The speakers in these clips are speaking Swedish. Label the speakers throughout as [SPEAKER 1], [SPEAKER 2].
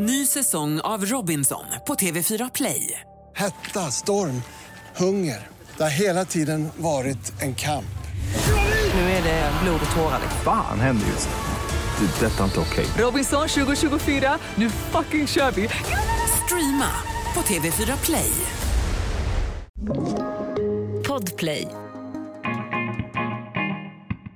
[SPEAKER 1] Ny säsong av Robinson på TV4 Play.
[SPEAKER 2] Hetta, storm, hunger. Det har hela tiden varit en kamp.
[SPEAKER 1] Nu är det blod och tårar.
[SPEAKER 3] Fan händer just nu. Det. är Detta är inte okej.
[SPEAKER 1] Robinson 2024, nu fucking kör vi! Streama på TV4 Play. Podplay.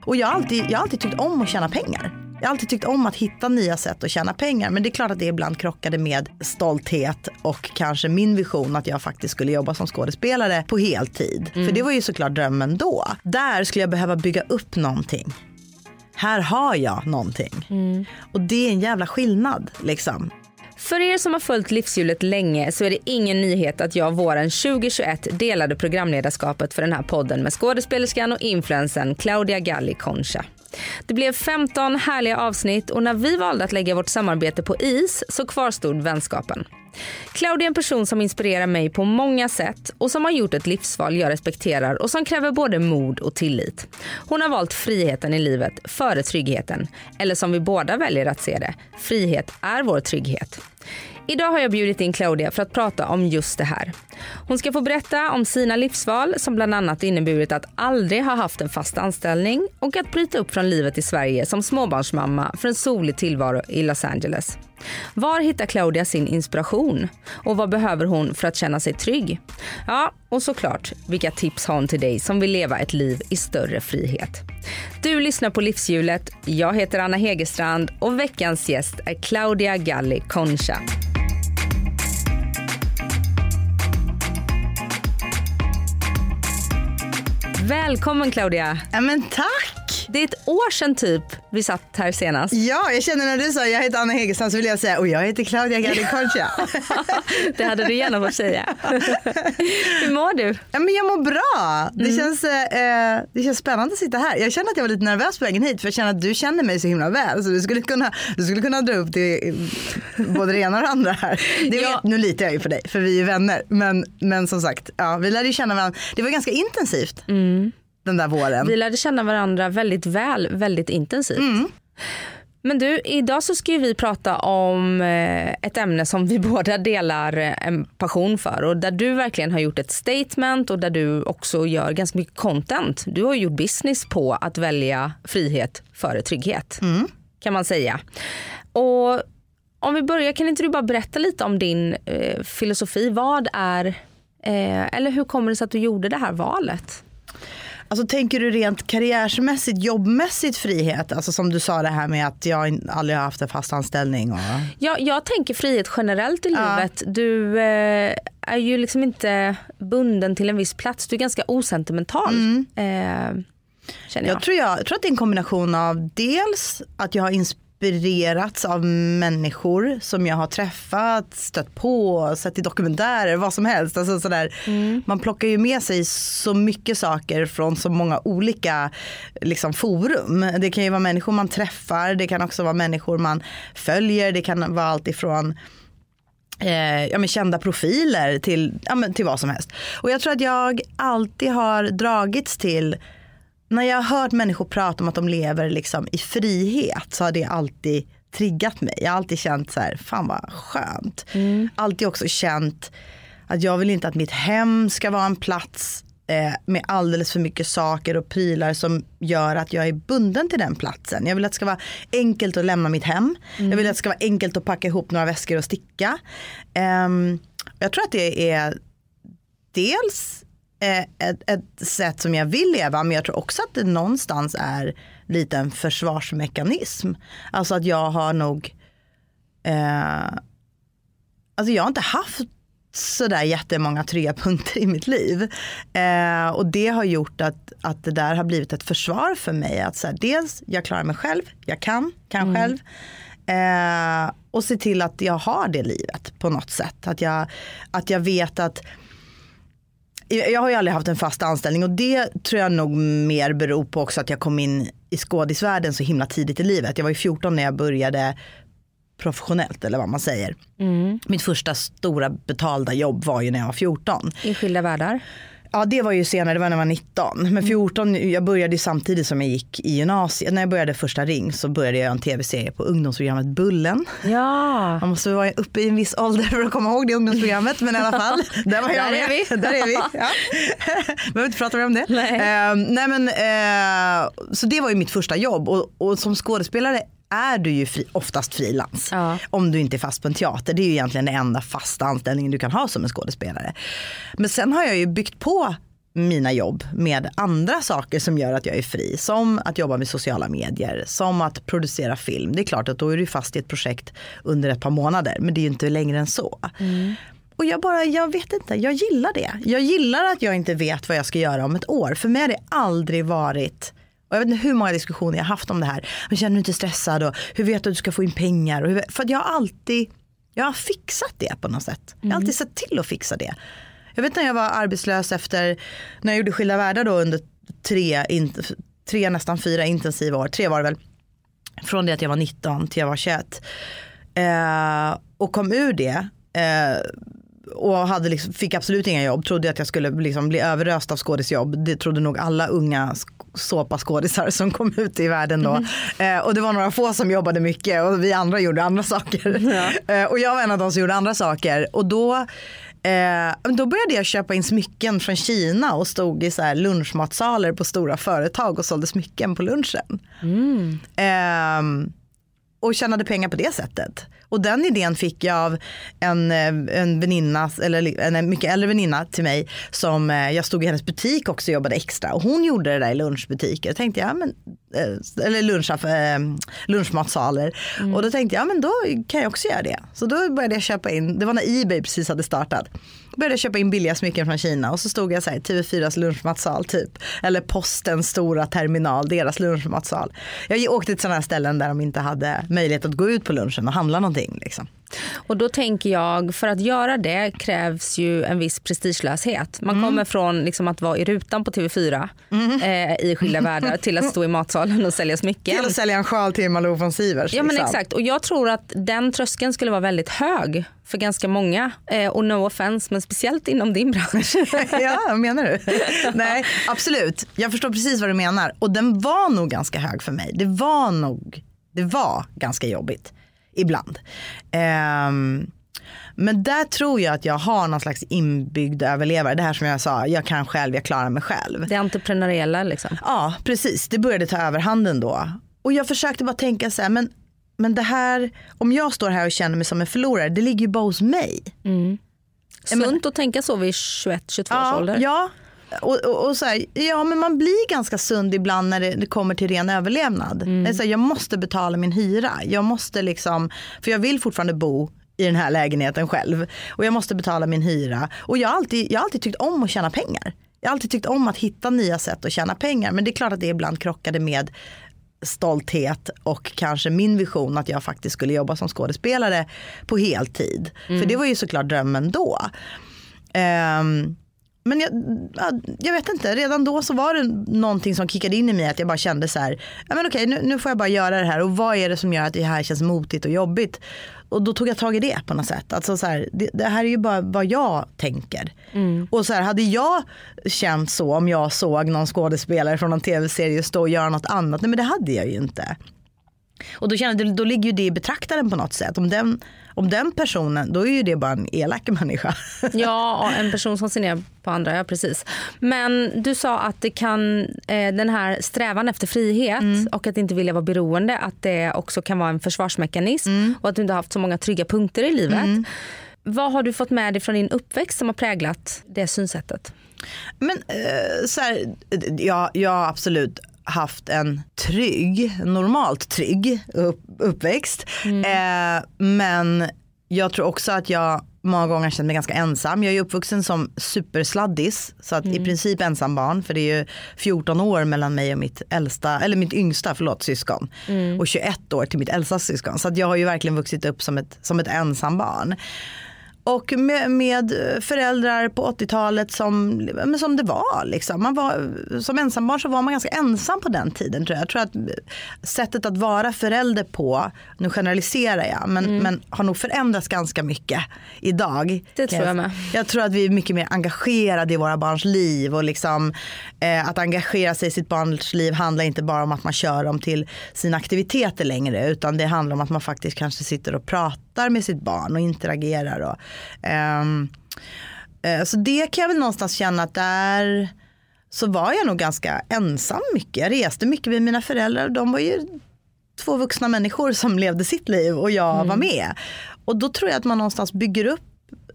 [SPEAKER 4] Och jag har, alltid, jag har alltid tyckt om att tjäna pengar. Jag har alltid tyckt om att hitta nya sätt att tjäna pengar. Men det är klart att det ibland krockade med stolthet och kanske min vision att jag faktiskt skulle jobba som skådespelare på heltid. För det var ju såklart drömmen då. Där skulle jag behöva bygga upp någonting. Här har jag någonting. Och det är en jävla skillnad liksom.
[SPEAKER 5] För er som har följt livshjulet länge så är det ingen nyhet att jag våren 2021 delade programledarskapet för den här podden med skådespelerskan och influensen Claudia Galli Concha. Det blev 15 härliga avsnitt och när vi valde att lägga vårt samarbete på is så kvarstod vänskapen. Claudia är en person som inspirerar mig på många sätt och som har gjort ett livsval jag respekterar och som kräver både mod och tillit. Hon har valt friheten i livet före tryggheten. Eller som vi båda väljer att se det, frihet är vår trygghet. Idag har jag bjudit in Claudia för att prata om just det här. Hon ska få berätta om sina livsval som bland annat inneburit att aldrig ha haft en fast anställning och att bryta upp från livet i Sverige som småbarnsmamma för en solig tillvaro i Los Angeles. Var hittar Claudia sin inspiration? Och vad behöver hon för att känna sig trygg? Ja, och såklart, vilka tips har hon till dig som vill leva ett liv i större frihet? Du lyssnar på Livshjulet. Jag heter Anna Hegerstrand och veckans gäst är Claudia Galli Concha. Välkommen Claudia.
[SPEAKER 4] Ja men tack!
[SPEAKER 5] Det är ett år sedan typ vi satt här senast.
[SPEAKER 4] Ja, jag känner när du sa jag heter Anna Hegerstrand så vill jag säga och jag heter Claudia Galli Concha.
[SPEAKER 5] det hade du gärna fått säga. Hur mår du?
[SPEAKER 4] Ja, men jag mår bra. Det, känns, eh, det känns spännande att sitta här. Jag känner att jag var lite nervös på vägen hit för jag känner att du känner mig så himla väl. Så du skulle kunna, du skulle kunna dra upp det, både det ena och det andra här. Det
[SPEAKER 5] Ja.
[SPEAKER 4] vet, nu litar jag ju på dig för vi är vänner. Men, men som sagt, ja, vi lärde ju känna varandra. Det var ganska intensivt den där våren.
[SPEAKER 5] Vi lärde känna varandra väldigt väl, väldigt intensivt. Men du, idag så ska vi prata om eh, ett ämne som vi båda delar eh, en passion för och där du verkligen har gjort ett statement och där du också gör ganska mycket content. Du har gjort business på att välja frihet före trygghet kan man säga. Och om vi börjar, kan inte du bara berätta lite om din eh, filosofi? Vad är, eh, eller hur kommer det sig att du gjorde det här valet?
[SPEAKER 4] Alltså tänker du rent karriärsmässigt, jobbmässigt frihet? Alltså som du sa det här med att jag aldrig har haft en fast anställning. Och...
[SPEAKER 5] Ja, jag tänker frihet generellt i
[SPEAKER 4] Ja.
[SPEAKER 5] livet. Du eh, är ju liksom inte bunden till en viss plats. Du är ganska osentimental. Eh, känner jag.
[SPEAKER 4] Jag tror, jag, jag tror att det är en kombination av dels att jag har inspirerats av människor som jag har träffat, stött på, sett i dokumentärer, vad som helst. Alltså sådär. Man plockar ju med sig så mycket saker från så många olika liksom, forum. Det kan ju vara människor man träffar, det kan också vara människor man följer, det kan vara allt ifrån eh, ja, men kända profiler till, ja, men till vad som helst. Och jag tror att jag alltid har dragits till när jag har hört människor prata om att de lever liksom i frihet så har det alltid triggat mig. Jag har alltid känt så här, fan vad skönt. Alltid också känt att jag vill inte att mitt hem ska vara en plats eh, med alldeles för mycket saker och prylar som gör att jag är bunden till den platsen. Jag vill att det ska vara enkelt att lämna mitt hem. Jag vill att det ska vara enkelt att packa ihop några väskor och sticka. Ehm, jag tror att det är dels ett, ett sätt som jag vill leva men jag tror också att det någonstans är lite en försvarsmekanism. Alltså att jag har nog eh, Alltså jag har inte haft sådär jättemånga trygga punkter i mitt liv. Eh, och det har gjort att, att det där har blivit ett försvar för mig. Att så här, dels, jag klarar mig själv, jag kan, kan själv. Eh, och se till att jag har det livet på något sätt. Att jag, att jag vet att jag har ju aldrig haft en fast anställning och det tror jag nog mer beror på också att jag kom in i skådisvärlden så himla tidigt i livet. Jag var ju 14 när jag började professionellt eller vad man säger. Mitt första stora betalda jobb var ju när jag var 14.
[SPEAKER 5] I skilda världar.
[SPEAKER 4] Ja det var ju senare, det var när jag var 19. Men 14, jag började ju samtidigt som jag gick i gymnasiet. När jag började första ring så började jag en tv-serie på ungdomsprogrammet Bullen.
[SPEAKER 5] Ja.
[SPEAKER 4] Man måste vara uppe i en viss ålder för att komma ihåg det ungdomsprogrammet men i alla fall. Där var jag
[SPEAKER 5] Där
[SPEAKER 4] med.
[SPEAKER 5] är vi.
[SPEAKER 4] Där är vi. Ja. Behöver inte prata mer om det.
[SPEAKER 5] Nej.
[SPEAKER 4] Eh, nej men, eh, så det var ju mitt första jobb och, och som skådespelare är du ju fri, oftast frilans.
[SPEAKER 5] Ja.
[SPEAKER 4] Om du inte är fast på en teater. Det är ju egentligen den enda fasta anställningen du kan ha som en skådespelare. Men sen har jag ju byggt på mina jobb med andra saker som gör att jag är fri. Som att jobba med sociala medier, som att producera film. Det är klart att då är du fast i ett projekt under ett par månader. Men det är ju inte längre än så. Och jag bara, jag vet inte, jag gillar det. Jag gillar att jag inte vet vad jag ska göra om ett år. För mig har det aldrig varit och jag vet inte hur många diskussioner jag haft om det här. Men känner du inte stressad och hur vet du att du ska få in pengar? Hur, för att jag har alltid, jag har fixat det på något sätt. Jag har alltid sett till att fixa det. Jag vet när jag var arbetslös efter, när jag gjorde Skilda världar då under tre, in, tre nästan fyra intensiva år, tre var det väl. Från det att jag var 19 till jag var 21. Eh, och kom ur det. Eh, och hade liksom, fick absolut inga jobb, trodde att jag skulle liksom bli överöst av skådisjobb. Det trodde nog alla unga såpaskådisar som kom ut i världen då. Eh, och det var några få som jobbade mycket och vi andra gjorde andra saker. Eh, och jag var en av de som gjorde andra saker. Och då, eh, då började jag köpa in smycken från Kina och stod i så här lunchmatsaler på stora företag och sålde smycken på lunchen. Ehm, och tjänade pengar på det sättet. Och den idén fick jag av en, eh, en väninna, eller en mycket äldre väninna till mig som eh, jag stod i hennes butik också och jobbade extra. Och hon gjorde det där i lunchbutiker. Då tänkte jag, men, eller lunch, eh, lunchmatsaler. Och då tänkte jag, men då kan jag också göra det. Så då började jag köpa in, det var när Ebay precis hade startat. Började jag köpa in billiga smycken från Kina och så stod jag så här, TV4s lunchmatsal typ. Eller postens stora terminal, deras lunchmatsal. Jag åkte till sådana här ställen där de inte hade möjlighet att gå ut på lunchen och handla någonting. Liksom.
[SPEAKER 5] Och då tänker jag, för att göra det krävs ju en viss prestigelöshet. Man
[SPEAKER 4] Mm.
[SPEAKER 5] kommer från liksom att vara i rutan på TV4 eh, i skilda världar till att stå i matsalen och sälja smycken.
[SPEAKER 4] Till att sälja en sjal till Malou von Sivers.
[SPEAKER 5] Ja men
[SPEAKER 4] liksom.
[SPEAKER 5] exakt och jag tror att den tröskeln skulle vara väldigt hög för ganska många. Eh, och no offense men speciellt inom din bransch.
[SPEAKER 4] ja, menar du? Nej, absolut. Jag förstår precis vad du menar. Och den var nog ganska hög för mig. Det var nog, det var ganska jobbigt ibland. Ehm, men där tror jag att jag har någon slags inbyggd överlevare. Det här som jag sa, jag kan själv, jag klarar mig själv.
[SPEAKER 5] Det entreprenöriella liksom.
[SPEAKER 4] Ja, precis. Det började ta överhanden då. Och jag försökte bara tänka så här, men, men det här, om jag står här och känner mig som en förlorare, det ligger ju bara hos mig.
[SPEAKER 5] Sunt att tänka så vid 21-22 års
[SPEAKER 4] Ja,
[SPEAKER 5] ålder.
[SPEAKER 4] ja. Och, och, och så här, ja men man blir ganska sund ibland när det, det kommer till ren överlevnad. Det är så här, jag måste betala min hyra. Jag måste liksom, för jag vill fortfarande bo i den här lägenheten själv. Och jag måste betala min hyra. Och jag har alltid, jag har alltid tyckt om att tjäna pengar. Jag har alltid tyckt om att hitta nya sätt att tjäna pengar. Men det är klart att det ibland krockade med stolthet och kanske min vision att jag faktiskt skulle jobba som skådespelare på heltid. För det var ju såklart drömmen då. Ehm, men jag, ja, jag vet inte, redan då så var det någonting som kickade in i mig att jag bara kände så här, ja men okej nu, nu får jag bara göra det här och vad är det som gör att det här känns motigt och jobbigt? Och då tog jag tag i det på något sätt. Alltså så här, det, det här är ju bara vad jag tänker. Och så här, hade jag känt så om jag såg någon skådespelare från någon tv-serie stå och göra något annat, nej men det hade jag ju inte. Och då känner då ligger ju det i betraktaren på något sätt. Om den, om den personen, då är ju det bara en elak människa.
[SPEAKER 5] Ja, en person som ser ner på andra, ja precis. Men du sa att det kan, eh, den här strävan efter frihet och att inte vilja vara beroende, att det också kan vara en försvarsmekanism och att du inte har haft så många trygga punkter i livet. Vad har du fått med dig från din uppväxt som har präglat det synsättet?
[SPEAKER 4] Men eh, så här, jag har absolut haft en trygg, normalt trygg upp, uppväxt. Eh, men jag tror också att jag många gånger känt mig ganska ensam. Jag är uppvuxen som supersladdis, så att i princip ensam barn. För det är ju 14 år mellan mig och mitt äldsta, eller mitt yngsta förlåt, syskon. Och 21 år till mitt äldsta syskon. Så att jag har ju verkligen vuxit upp som ett, som ett ensam barn. Och med, med föräldrar på 80-talet som, men som det var. Liksom. Man var. Som ensambarn så var man ganska ensam på den tiden tror jag. Jag tror att sättet att vara förälder på, nu generaliserar jag, men,
[SPEAKER 5] Mm.
[SPEAKER 4] men har nog förändrats ganska mycket idag.
[SPEAKER 5] Det tror jag med.
[SPEAKER 4] Jag tror att vi är mycket mer engagerade i våra barns liv och liksom eh, att engagera sig i sitt barns liv handlar inte bara om att man kör dem till sina aktiviteter längre utan det handlar om att man faktiskt kanske sitter och pratar med sitt barn och interagerar. Och, ehm, eh, så det kan jag väl någonstans känna att där så var jag nog ganska ensam mycket. Jag reste mycket med mina föräldrar och de var ju två vuxna människor som levde sitt liv och jag var med. Och då tror jag att man någonstans bygger upp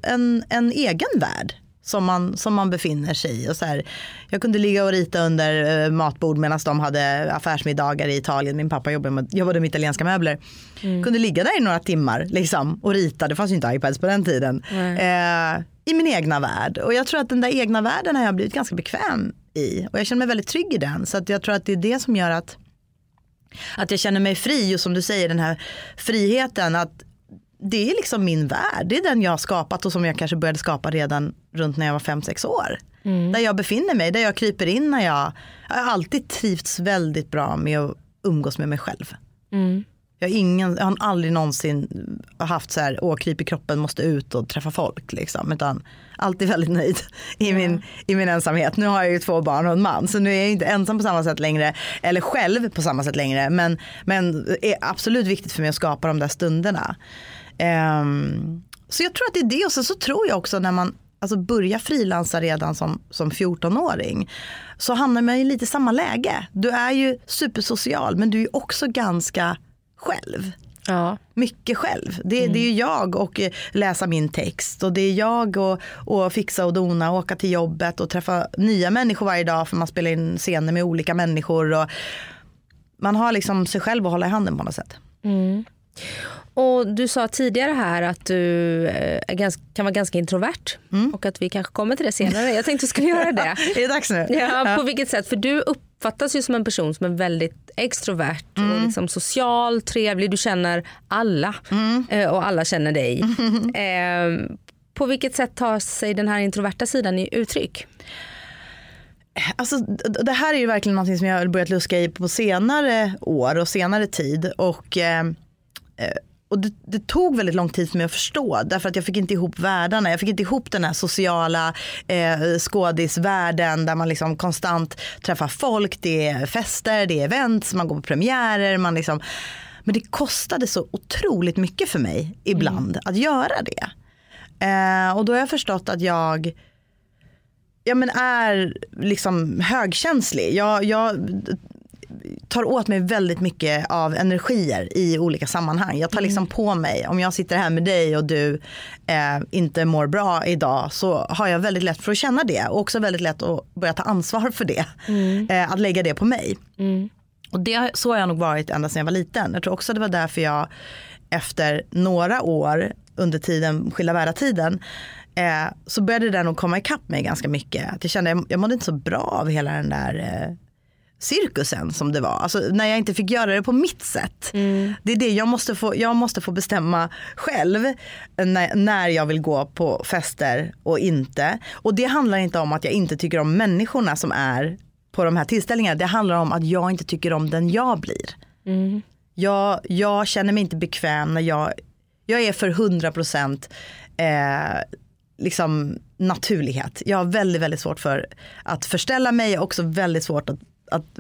[SPEAKER 4] en, en egen värld som man, som man befinner sig i. Och så här, jag kunde ligga och rita under eh, matbord medan de hade affärsmiddagar i Italien. Min pappa jobbade med, jobbade med italienska möbler. Kunde ligga där i några timmar liksom, och rita. Det fanns ju inte iPads på den tiden. Eh, I min egna värld. Och jag tror att den där egna världen har jag blivit ganska bekväm i. Och jag känner mig väldigt trygg i den. Så att jag tror att det är det som gör att att jag känner mig fri och som du säger den här friheten att det är liksom min värld. Det är den jag har skapat och som jag kanske började skapa redan runt när jag var 5-6 år. Där jag befinner mig, där jag kryper in när jag, jag har alltid trivts väldigt bra med att umgås med mig själv. Jag, har ingen, jag har aldrig någonsin haft så här, åh kryp i kroppen, måste ut och träffa folk. Liksom, utan alltid väldigt nöjd i, min, i min ensamhet. Nu har jag ju två barn och en man, så nu är jag inte ensam på samma sätt längre. Eller själv på samma sätt längre. Men, men det är absolut viktigt för mig att skapa de där stunderna. Ehm, så jag tror att det är det. Och sen så tror jag också när man alltså börjar frilansa redan som, som 14-åring så hamnar man i lite samma läge. Du är ju supersocial men du är också ganska själv.
[SPEAKER 5] Ja.
[SPEAKER 4] Mycket själv. Det, det är ju jag och eh, läsa min text och det är jag och, och fixa och dona och åka till jobbet och träffa nya människor varje dag för man spelar in scener med olika människor. Och man har liksom sig själv att hålla i handen på något sätt.
[SPEAKER 5] Och du sa tidigare här att du eh, ganska, kan vara ganska introvert
[SPEAKER 4] Mm.
[SPEAKER 5] och att vi kanske kommer till det senare. Jag tänkte vi skulle göra det.
[SPEAKER 4] Är det dags nu?
[SPEAKER 5] Ja, på vilket sätt? För du uppfattas ju som en person som är väldigt extrovert och liksom social, trevlig. Du känner alla eh, och alla känner dig. Eh, på vilket sätt tar sig den här introverta sidan i uttryck?
[SPEAKER 4] Alltså, det här är ju verkligen något som jag har börjat luska i på senare år och senare tid. Och, eh, eh, och det, det tog väldigt lång tid för mig att förstå därför att jag fick inte ihop världarna. Jag fick inte ihop den här sociala eh, skådisvärlden där man liksom konstant träffar folk. Det är fester, det är events, man går på premiärer. Man liksom, men det kostade så otroligt mycket för mig ibland att göra det. Eh, och då har jag förstått att jag ja, men är liksom högkänslig. Jag, jag tar åt mig väldigt mycket av energier i olika sammanhang. Jag tar liksom på mig, om jag sitter här med dig och du eh, inte mår bra idag så har jag väldigt lätt för att känna det och också väldigt lätt att börja ta ansvar för det. Eh, att lägga det på mig. Och det, så har jag nog varit ända sedan jag var liten. Jag tror också det var därför jag efter några år under tiden, skilda världen-tiden, eh, så började det nog komma ikapp mig ganska mycket. Att jag kände jag, jag mådde inte så bra av hela den där eh, cirkusen som det var. Alltså när jag inte fick göra det på mitt sätt. Det är det jag måste få, jag måste få bestämma själv när, när jag vill gå på fester och inte. Och det handlar inte om att jag inte tycker om människorna som är på de här tillställningarna. Det handlar om att jag inte tycker om den jag blir. Jag, jag känner mig inte bekväm när jag, jag är för 100% eh, liksom naturlighet. Jag har väldigt, väldigt svårt för att förställa mig och också väldigt svårt att, att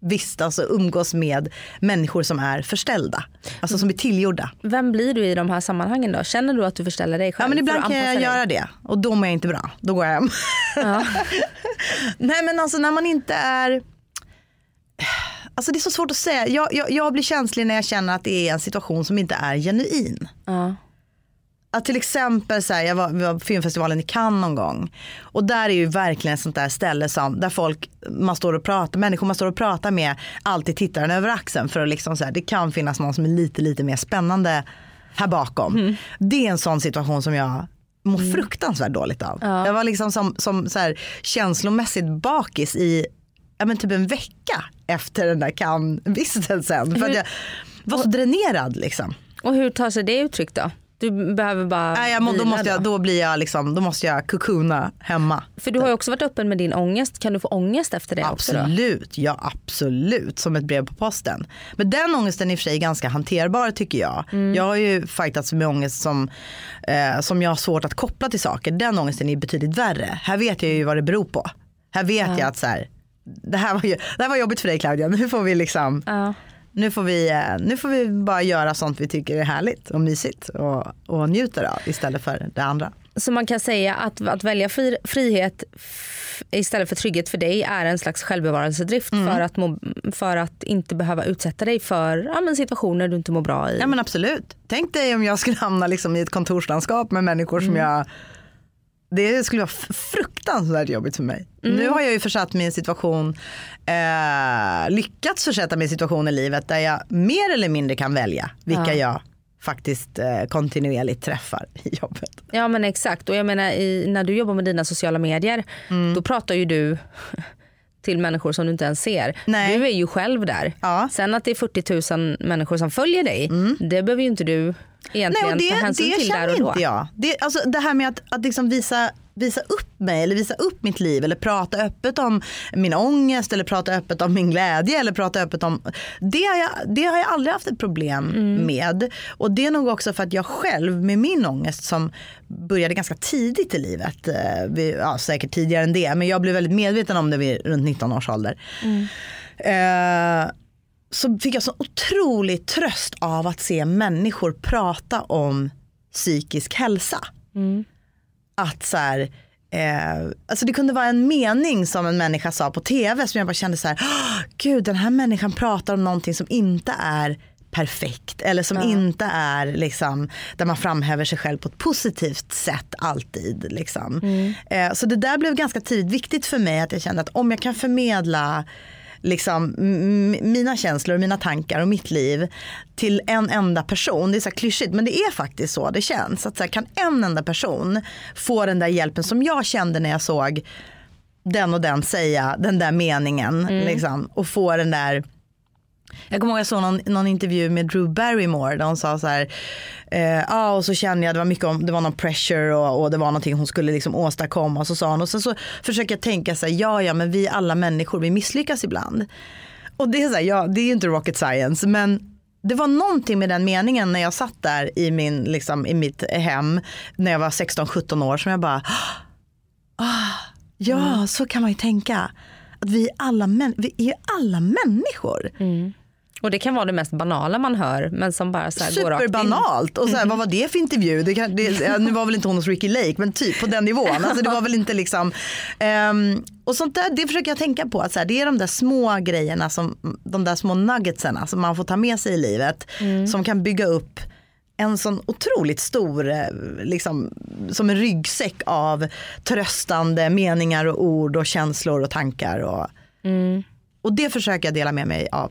[SPEAKER 4] vistas och umgås med människor som är förställda. Alltså som är tillgjorda.
[SPEAKER 5] Vem blir du i de här sammanhangen då? Känner du att du förställer dig själv?
[SPEAKER 4] Ja men ibland kan jag
[SPEAKER 5] dig?
[SPEAKER 4] göra det och då mår jag inte bra. Då går jag hem.
[SPEAKER 5] Ja.
[SPEAKER 4] Nej men alltså när man inte är Alltså det är så svårt att säga. Jag, jag, jag blir känslig när jag känner att det är en situation som inte är genuin.
[SPEAKER 5] Ja.
[SPEAKER 4] Att till exempel så här, jag var, på filmfestivalen i Cannes någon gång. Och där är ju verkligen ett sånt där ställe som, där folk, man står och pratar, människor man står och pratar med alltid tittar en över axeln för att liksom så här, det kan finnas någon som är lite lite mer spännande här bakom. Det är en sån situation som jag mår fruktansvärt dåligt av. Jag var liksom som, som så här, känslomässigt bakis i ja, men typ en vecka efter den där Cannes-vistelsen. För att jag var så dränerad liksom.
[SPEAKER 5] Och hur tar sig det uttryck då? Du behöver bara
[SPEAKER 4] Nej, jag må, då, måste jag, då, blir jag liksom, då måste jag kukuna hemma.
[SPEAKER 5] För du har ju också varit öppen med din ångest. Kan du få ångest efter det också då?
[SPEAKER 4] Absolut, ja absolut. Som ett brev på posten. Men den ångesten är i och för sig ganska hanterbar tycker jag.
[SPEAKER 5] Mm.
[SPEAKER 4] Jag har ju fightats med ångest som, eh, som jag har svårt att koppla till saker. Den ångesten är betydligt värre. Här vet jag ju vad det beror på. Här vet jag att så här, det, här var ju, det här var jobbigt för dig Claudia. Nu får vi liksom
[SPEAKER 5] Ja.
[SPEAKER 4] Nu får, vi, eh, nu får vi bara göra sånt vi tycker är härligt och mysigt och, och njuter av istället för det andra.
[SPEAKER 5] Så man kan säga att, att välja fri, frihet istället för trygghet för dig är en slags självbevarelsedrift
[SPEAKER 4] Mm.
[SPEAKER 5] för, att må, för att inte behöva utsätta dig för ja, men situationer du inte mår bra i.
[SPEAKER 4] Ja men absolut. Tänk dig om jag skulle hamna liksom i ett kontorslandskap med människor som jag det skulle vara fruktansvärt jobbigt för mig. Nu har jag ju försatt mig i en situation, eh, lyckats försätta mig i en situation i livet där jag mer eller mindre kan välja vilka jag faktiskt eh, kontinuerligt träffar i jobbet.
[SPEAKER 5] Ja men exakt och jag menar i, när du jobbar med dina sociala medier
[SPEAKER 4] Mm.
[SPEAKER 5] då pratar ju du till människor som du inte ens ser.
[SPEAKER 4] Nej.
[SPEAKER 5] Du är ju själv där.
[SPEAKER 4] Ja. Mm.
[SPEAKER 5] Sen att det är 40 000 människor som följer dig det behöver ju inte du egentligen
[SPEAKER 4] Nej, och det,
[SPEAKER 5] ta hänsyn
[SPEAKER 4] det
[SPEAKER 5] till där och då.
[SPEAKER 4] inte jag. Det, alltså, det här med att, att liksom visa, visa upp mig eller visa upp mitt liv eller prata öppet om min ångest eller prata öppet om min glädje eller prata öppet om det har jag, det har jag aldrig haft ett problem
[SPEAKER 5] Mm.
[SPEAKER 4] med. Och det är nog också för att jag själv med min ångest som började ganska tidigt i livet, eh, ja, säkert tidigare än det, men jag blev väldigt medveten om det vid runt 19 års ålder.
[SPEAKER 5] Mm.
[SPEAKER 4] Eh, så fick jag så otrolig tröst av att se människor prata om psykisk hälsa. Att så här, eh, alltså det kunde vara en mening som en människa sa på tv som jag bara kände så här, "Åh, gud den här människan pratar om någonting som inte är perfekt eller som inte är liksom där man framhäver sig själv på ett positivt sätt alltid. Liksom. Eh, så det där blev ganska tidigt viktigt för mig att jag kände att om jag kan förmedla liksom, mina känslor, mina tankar och mitt liv till en enda person. Det är så här klyschigt men det är faktiskt så det känns. Att så här, kan en enda person få den där hjälpen som jag kände när jag såg den och den säga den där meningen liksom, och få den där jag kommer ihåg jag såg någon, någon intervju med Drew Barrymore där hon sa så här, eh, ja och så kände jag det var mycket om, det var någon pressure och, och det var någonting hon skulle liksom åstadkomma och så sa hon och sen så försöker jag tänka så här, ja ja men vi alla människor vi misslyckas ibland. Och det är så här, ja det är ju inte rocket science men det var någonting med den meningen när jag satt där i, min, liksom, i mitt hem när jag var 16-17 år som jag bara, ah, ja så kan man ju tänka. Att vi alla, män, vi är alla människor.
[SPEAKER 5] Och det kan vara det mest banala man hör men som bara så här går rakt in.
[SPEAKER 4] Superbanalt. Och så här, vad var det för intervju? Det kan, det, nu var väl inte hon hos Ricky Lake men typ på den nivån. Alltså, det var väl inte liksom, ehm, och sånt där, det försöker jag tänka på. Att så här, det är de där små grejerna, som, de där små nuggetsarna som man får ta med sig i livet. Som kan bygga upp en sån otroligt stor, eh, liksom, som en ryggsäck av tröstande meningar och ord och känslor och tankar. Och, och det försöker jag dela med mig av.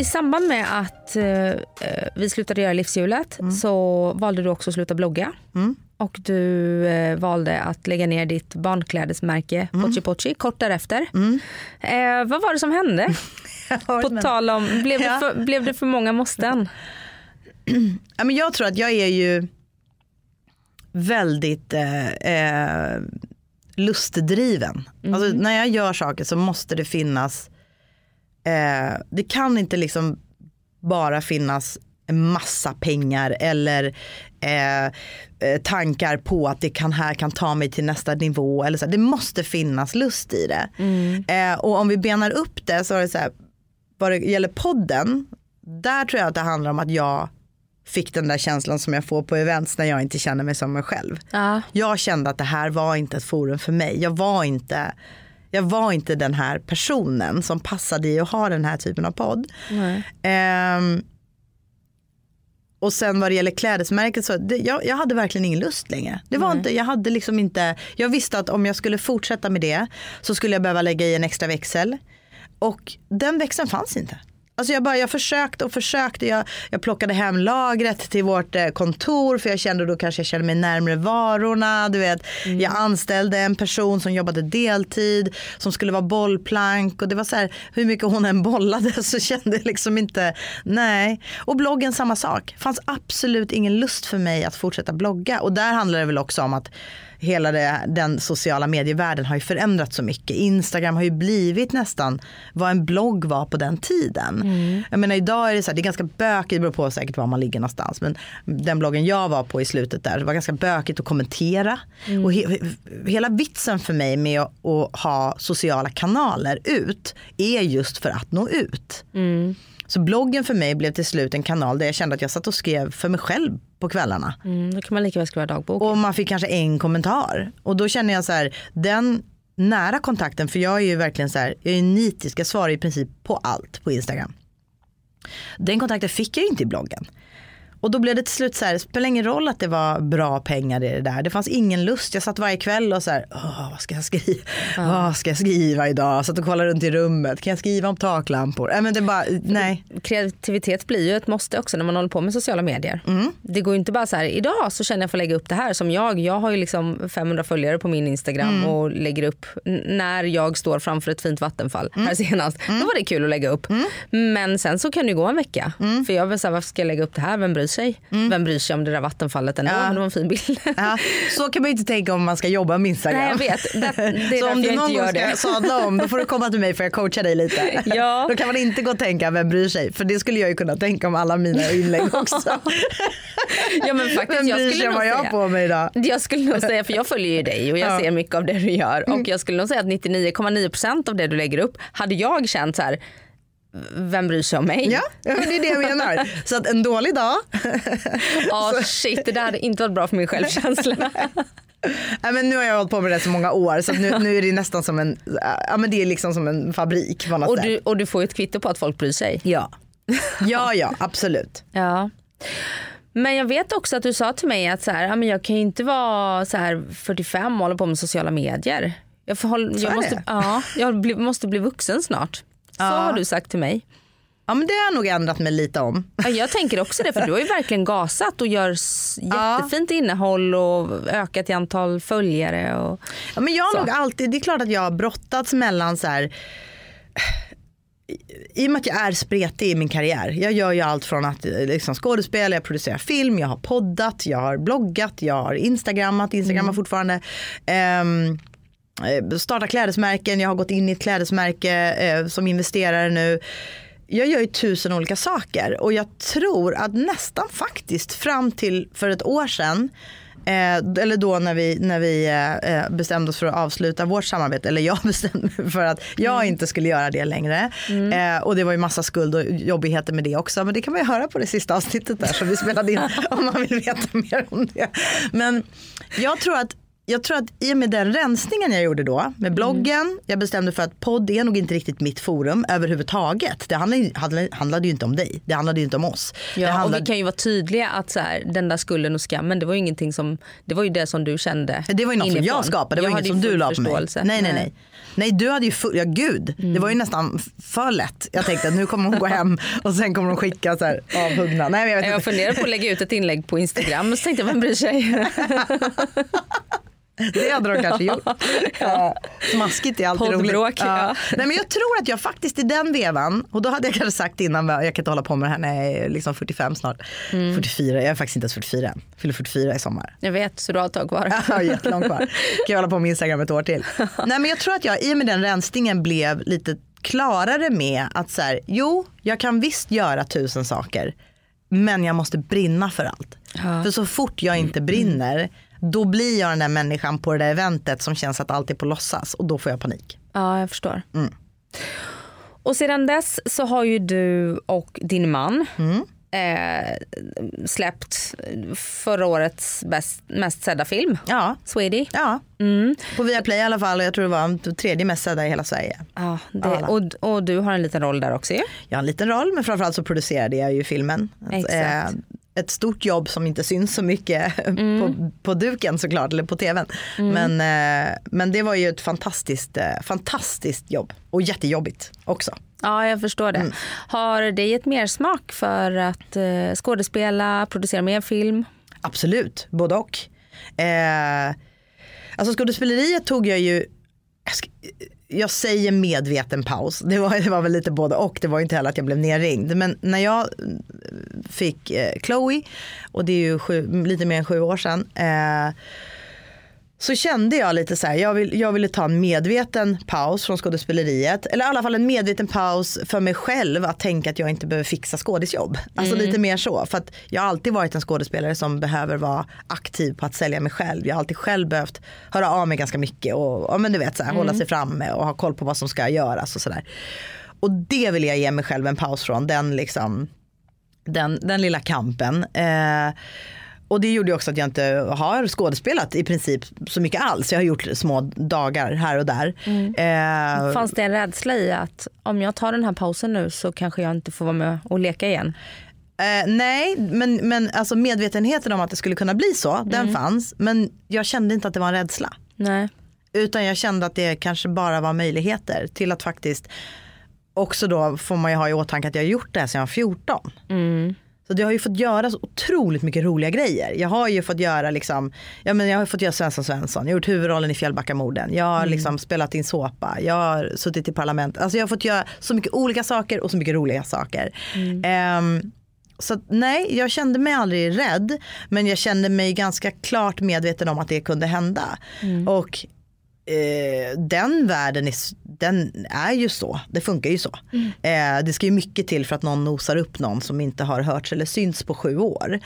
[SPEAKER 5] I samband med att eh, eh, vi slutade göra livshjulet så valde du också att sluta blogga. Och du eh, valde att lägga ner ditt barnklädesmärke Pochi Pochi kort därefter. Eh, vad var det som hände? På tal om, blev det,
[SPEAKER 4] Ja.
[SPEAKER 5] för, blev det för många måsten?
[SPEAKER 4] Ja, men jag tror att jag är ju väldigt eh, eh, lustdriven. Alltså, när jag gör saker så måste det finnas, eh, det kan inte liksom bara finnas massa pengar eller eh, eh, tankar på att det kan här kan ta mig till nästa nivå. Eller så. Det måste finnas lust i det. Eh, och om vi benar upp det så är det så här, vad det gäller podden, där tror jag att det handlar om att jag fick den där känslan som jag får på events när jag inte känner mig som mig själv.
[SPEAKER 5] Ja.
[SPEAKER 4] Jag kände att det här var inte ett forum för mig. Jag var inte, jag var inte den här personen som passade i att ha den här typen av podd. Ehm, och sen vad det gäller klädesmärket så det, jag, jag hade verkligen ingen lust längre. Det var inte, jag hade liksom inte, jag visste att om jag skulle fortsätta med det så skulle jag behöva lägga i en extra växel. Och den växeln fanns inte. Alltså jag, bara, jag försökte och försökte. Jag, jag plockade hem lagret till vårt eh, kontor för jag kände då kanske jag kände mig närmare varorna. Du vet. Jag anställde en person som jobbade deltid som skulle vara bollplank och det var så här hur mycket hon än bollade så kände jag liksom inte nej. Och bloggen samma sak. fanns absolut ingen lust för mig att fortsätta blogga och där handlar det väl också om att hela det, den sociala medievärlden har ju förändrats så mycket. Instagram har ju blivit nästan vad en blogg var på den tiden. Jag menar idag är det så här, det är ganska bökigt, det beror på säkert var man ligger någonstans. Men den bloggen jag var på i slutet där, det var ganska bökigt att kommentera. Och he, hela vitsen för mig med att, att ha sociala kanaler ut är just för att nå ut. Så bloggen för mig blev till slut en kanal där jag kände att jag satt och skrev för mig själv på kvällarna.
[SPEAKER 5] Mm, då kan man lika väl skriva dagbok.
[SPEAKER 4] Och man fick kanske en kommentar. Och då känner jag så här, den nära kontakten, för jag är ju verkligen så här, jag är nitisk, jag svarar i princip på allt på Instagram. Den kontakten fick jag inte i bloggen. Och då blev det till slut så här, det spelar ingen roll att det var bra pengar i det där. Det fanns ingen lust. Jag satt varje kväll och så här, Åh, vad ska jag skriva? Vad ska jag skriva idag? Satt och kollade runt i rummet. Kan jag skriva om taklampor? Nej, men det bara, nej.
[SPEAKER 5] Kreativitet blir ju ett måste också när man håller på med sociala medier.
[SPEAKER 4] Mm.
[SPEAKER 5] Det går ju inte bara så här, idag så känner jag för att lägga upp det här som jag. Jag har ju liksom 500 följare på min Instagram
[SPEAKER 4] Mm.
[SPEAKER 5] och lägger upp när jag står framför ett fint vattenfall
[SPEAKER 4] Mm.
[SPEAKER 5] här senast. Då var det kul att lägga upp. Men sen så kan det ju gå en vecka.
[SPEAKER 4] Mm.
[SPEAKER 5] För jag vill säga varför ska jag lägga upp det här? Vem bryr sig? Vem bryr sig om det där vattenfallet ändå?
[SPEAKER 4] Ja.
[SPEAKER 5] Men det var en fin bild.
[SPEAKER 4] Ja, så kan man ju inte tänka om man ska jobba med Instagram.
[SPEAKER 5] Nej, jag vet. Det- det är
[SPEAKER 4] så om du någon gång
[SPEAKER 5] gör
[SPEAKER 4] ska
[SPEAKER 5] det.
[SPEAKER 4] sadla om då får du komma till mig för jag coachar dig lite.
[SPEAKER 5] Ja.
[SPEAKER 4] Då kan man inte gå och tänka vem bryr sig. För det skulle jag ju kunna tänka om alla mina inlägg också.
[SPEAKER 5] Ja, men faktiskt,
[SPEAKER 4] vem
[SPEAKER 5] jag
[SPEAKER 4] bryr
[SPEAKER 5] skulle
[SPEAKER 4] sig om vad jag har på mig idag?
[SPEAKER 5] Jag skulle nog säga, för jag följer ju dig och jag
[SPEAKER 4] Ja. Mm.
[SPEAKER 5] ser mycket av det du gör. Och jag skulle nog säga att 99,9% av det du lägger upp hade jag känt så här. Vem bryr sig om mig?
[SPEAKER 4] Ja, ja, det är det jag menar. Så att en dålig dag.
[SPEAKER 5] Ah, shit, det där hade inte varit bra för min självkänsla.
[SPEAKER 4] Nej, men nu har jag hållit på med det så många år så nu, nu är det nästan som en, ja, men det är liksom som en fabrik på något
[SPEAKER 5] och, du, och du får ju ett kvitto på att folk bryr sig.
[SPEAKER 4] Ja. ja, ja, absolut.
[SPEAKER 5] Ja. Men jag vet också att du sa till mig att så här, ja, men jag kan ju inte vara så här 45 och hålla på med sociala medier. Jag, får hålla, jag,
[SPEAKER 4] det?
[SPEAKER 5] måste, ja, jag bli, måste bli vuxen snart. Så har du sagt till mig.
[SPEAKER 4] Ja men det har jag nog ändrat mig lite om.
[SPEAKER 5] Ja, jag tänker också det för du har ju verkligen gasat och gör s-
[SPEAKER 4] Ja.
[SPEAKER 5] jättefint innehåll och ökat i antal följare. Och...
[SPEAKER 4] Ja, men jag har
[SPEAKER 5] Så.
[SPEAKER 4] nog alltid, det är klart att jag har brottats mellan så här i och med att jag är spretig i min karriär. Jag gör ju allt från att eh, liksom, skådespela, jag producerar film, jag har poddat, jag har bloggat, jag har instagrammat, instagrammar fortfarande. Um, starta klädesmärken, jag har gått in i ett klädesmärke eh, som investerare nu. Jag gör ju tusen olika saker och jag tror att nästan faktiskt fram till för ett år sedan Eh, eller då när vi, när vi eh, bestämde oss för att avsluta vårt samarbete, eller jag bestämde mig för att jag inte skulle göra det längre. Eh, och det var ju massa skuld och jobbigheter med det också, men det kan man ju höra på det sista avsnittet där som vi spelade in om man vill veta mer om det. Men jag tror att jag tror att i och med den rensningen jag gjorde då med bloggen, jag bestämde för att podd är nog inte riktigt mitt forum överhuvudtaget. Det handlade, handlade, handlade ju inte om dig, det handlade ju inte om oss. det
[SPEAKER 5] Ja, och
[SPEAKER 4] handlade,
[SPEAKER 5] vi kan ju vara tydliga att så här, den där skulden och skammen det var ju ingenting som, det var ju det som du kände
[SPEAKER 4] Det var ju något som
[SPEAKER 5] inifrån.
[SPEAKER 4] jag skapade, det var
[SPEAKER 5] Jag
[SPEAKER 4] inget som du la på mig.
[SPEAKER 5] förståelse.
[SPEAKER 4] Nej, nej, nej. Nej, du hade ju full, ja gud, det var ju nästan f- för lätt. Jag tänkte att nu kommer hon gå hem och sen kommer hon skicka så här avhuggna. Nej, men jag vet
[SPEAKER 5] Jag
[SPEAKER 4] inte.
[SPEAKER 5] funderade på att lägga ut ett inlägg på Instagram och så tänkte jag vem bryr sig?
[SPEAKER 4] Det hade de kanske gjort. Ja. Smaskigt är alltid roligt.
[SPEAKER 5] Poddbråk, ja.
[SPEAKER 4] Nej, men jag tror att jag faktiskt i den vevan, och då hade jag kanske sagt innan, jag kan inte hålla på med det här när jag är liksom 45 snart.
[SPEAKER 5] Mm.
[SPEAKER 4] 44, jag är faktiskt inte ens 44 än. Fyller 44 i sommar.
[SPEAKER 5] Jag vet, så du har ett tag kvar.
[SPEAKER 4] Ja, jättelångt kvar. Kan jag hålla på med Instagram ett år till. Nej men jag tror att jag i och med den rensningen blev lite klarare med att så här, jo, jag kan visst göra tusen saker. Men jag måste brinna för allt. För så fort jag inte brinner, då blir jag den där människan på det där eventet som känns att allt är på låtsas och då får jag panik.
[SPEAKER 5] Ja, jag förstår.
[SPEAKER 4] Mm.
[SPEAKER 5] Och sedan dess så har ju du och din man
[SPEAKER 4] Mm.
[SPEAKER 5] eh, släppt förra årets bäst, mest sedda film,
[SPEAKER 4] Ja,
[SPEAKER 5] Swedish.
[SPEAKER 4] ja. på Viaplay i alla fall och jag tror det var den tredje mest sedda i hela Sverige.
[SPEAKER 5] Ja, det, och, och du har en liten roll där också ju.
[SPEAKER 4] Jag har en liten roll men framförallt så producerade jag ju filmen.
[SPEAKER 5] Exakt.
[SPEAKER 4] Eh, ett stort jobb som inte syns så mycket på, på duken såklart, eller på tvn. Men, eh, men det var ju ett fantastiskt, eh, fantastiskt jobb och jättejobbigt också.
[SPEAKER 5] Ja, jag förstår det.
[SPEAKER 4] Mm.
[SPEAKER 5] Har det gett mer smak för att eh, skådespela, producera mer film?
[SPEAKER 4] Absolut, både och. Eh, alltså skådespeleriet tog jag ju, jag, säger medveten paus, det var, det var väl lite både och, det var inte heller att jag blev nerringd. Men när jag fick eh, Chloe, och det är ju sju, lite mer än sju år sedan, eh, så kände jag lite så här, jag, vill, jag ville ta en medveten paus från skådespeleriet. Eller i alla fall en medveten paus för mig själv att tänka att jag inte behöver fixa skådisjobb. Alltså lite mer så. För att jag har alltid varit en skådespelare som behöver vara aktiv på att sälja mig själv. Jag har alltid själv behövt höra av mig ganska mycket och ja, men du vet, så här, hålla sig framme och ha koll på vad som ska göras och sådär. Och det vill jag ge mig själv en paus från. Den liksom den, den lilla kampen. Eh, och det gjorde också att jag inte har skådespelat i princip så mycket alls. Jag har gjort små dagar här och där. Eh,
[SPEAKER 5] Fanns det en rädsla i att om jag tar den här pausen nu så kanske jag inte får vara med och leka igen?
[SPEAKER 4] eh, nej, men, men alltså medvetenheten om att det skulle kunna bli så, den fanns. Men jag kände inte att det var en rädsla.
[SPEAKER 5] Nej.
[SPEAKER 4] Utan jag kände att det kanske bara var möjligheter till att faktiskt också då får man ju ha i åtanke att jag har gjort det här sedan jag var 14. Så det har ju fått göra så otroligt mycket roliga grejer. Jag har ju fått göra liksom, ja men jag har fått göra Svensson Svensson, jag har gjort huvudrollen i Fjällbackamorden, jag har liksom spelat in såpa, jag har suttit i parlament. Alltså jag har fått göra så mycket olika saker och så mycket roliga saker. Ehm, så att, nej, jag kände mig aldrig rädd, men jag kände mig ganska klart medveten om att det kunde hända. Och eh, den världen är, den är ju så, det funkar ju så. Eh, det ska ju mycket till för att någon nosar upp någon som inte har hörts eller synts på sju år.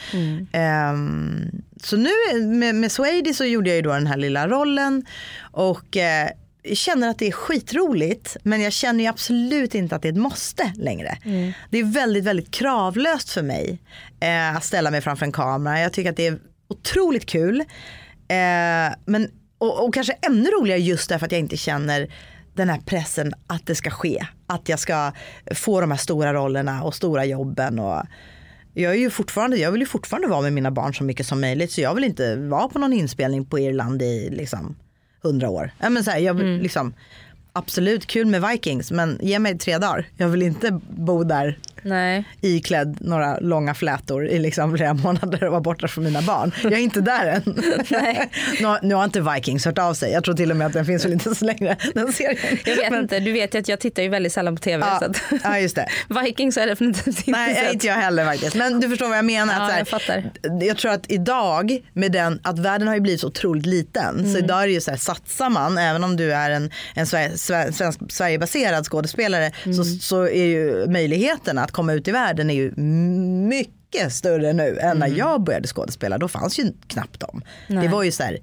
[SPEAKER 4] Ehm, så nu med, med Swady så gjorde jag ju då den här lilla rollen och eh, känner att det är skitroligt men jag känner ju absolut inte att det är ett måste längre. Det är väldigt, väldigt kravlöst för mig eh, att ställa mig framför en kamera. Jag tycker att det är otroligt kul. Eh, men, och, och kanske ännu roligare just därför att jag inte känner den här pressen att det ska ske. Att jag ska få de här stora rollerna och stora jobben. Och jag, är ju fortfarande, jag vill ju fortfarande vara med mina barn så mycket som möjligt. Så jag vill inte vara på någon inspelning på Irland i liksom, hundra år. Ja, men så här, jag vill, liksom, absolut kul med Vikings men ge mig tre dagar. Jag vill inte bo där
[SPEAKER 5] Nej.
[SPEAKER 4] iklädd några långa flätor i liksom flera månader och vara borta från mina barn. Jag är inte där än. nu, nu har inte Vikings hört av sig. Jag tror till och med att den finns väl inte så länge den serien.
[SPEAKER 5] Jag vet
[SPEAKER 4] Men-
[SPEAKER 5] inte, du vet ju att jag tittar ju väldigt sällan på tv.
[SPEAKER 4] Ja,
[SPEAKER 5] Så att
[SPEAKER 4] ja just det.
[SPEAKER 5] Vikings har jag definitivt inte
[SPEAKER 4] Nej
[SPEAKER 5] sett.
[SPEAKER 4] inte jag heller faktiskt. Men du förstår vad jag menar.
[SPEAKER 5] Ja,
[SPEAKER 4] att så här,
[SPEAKER 5] jag fattar.
[SPEAKER 4] jag tror att idag med den, att världen har ju blivit så otroligt liten.
[SPEAKER 5] Mm.
[SPEAKER 4] Så idag är det ju så här, satsar man, även om du är en, en Sver- svensk, Sverigebaserad skådespelare,
[SPEAKER 5] Mm.
[SPEAKER 4] så, så är ju möjligheten att komma ut i världen är ju mycket större nu än när jag började skådespela. Då fanns ju knappt dem. Det
[SPEAKER 5] Mm.
[SPEAKER 4] Var ju så här,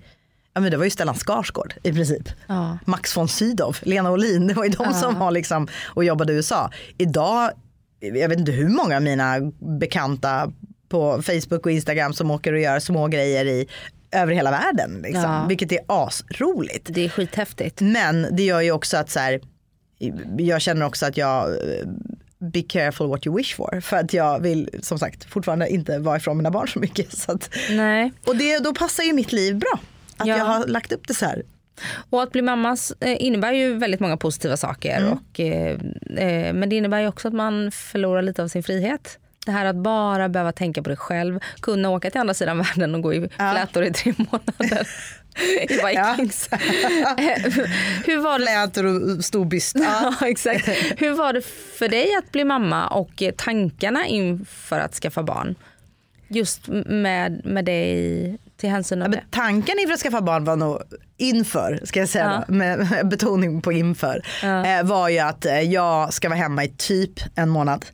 [SPEAKER 4] ja men det var ju Stellan Skarsgård i princip.
[SPEAKER 5] Ja.
[SPEAKER 4] Max von Sydow, Lena Olin, det var ju de som var liksom och jobbade i USA. Idag, jag vet inte hur många av mina bekanta på Facebook och Instagram som åker och gör små grejer i över hela världen. Liksom,
[SPEAKER 5] Ja.
[SPEAKER 4] Vilket är asroligt.
[SPEAKER 5] Det är skithäftigt.
[SPEAKER 4] Men det gör ju också att så här, jag känner också att jag be careful what you wish for. För att jag vill som sagt fortfarande inte vara ifrån mina barn så mycket. Så att,
[SPEAKER 5] Nej.
[SPEAKER 4] och det, då passar ju mitt liv bra. Att
[SPEAKER 5] Ja.
[SPEAKER 4] jag har lagt upp det så här.
[SPEAKER 5] Och att bli mamma eh, innebär ju väldigt många positiva saker.
[SPEAKER 4] Mm.
[SPEAKER 5] Och, eh, eh, men det innebär ju också att man förlorar lite av sin frihet. Det här att bara behöva tänka på det själv, kunna åka till andra sidan världen och gå i flätor i tre månader. I Vikings. Hur var det
[SPEAKER 4] Flätor och stor byst. Ja.
[SPEAKER 5] Ja, exakt. Hur var det för dig att bli mamma och eh, tankarna inför att skaffa barn? Just med, med det i till hänsyn
[SPEAKER 4] Ja,
[SPEAKER 5] av det?
[SPEAKER 4] tanken inför att skaffa barn var nog inför, ska jag säga
[SPEAKER 5] Ja.
[SPEAKER 4] då, med betoning på inför, eh, var ju att eh, jag ska vara hemma i typ en månad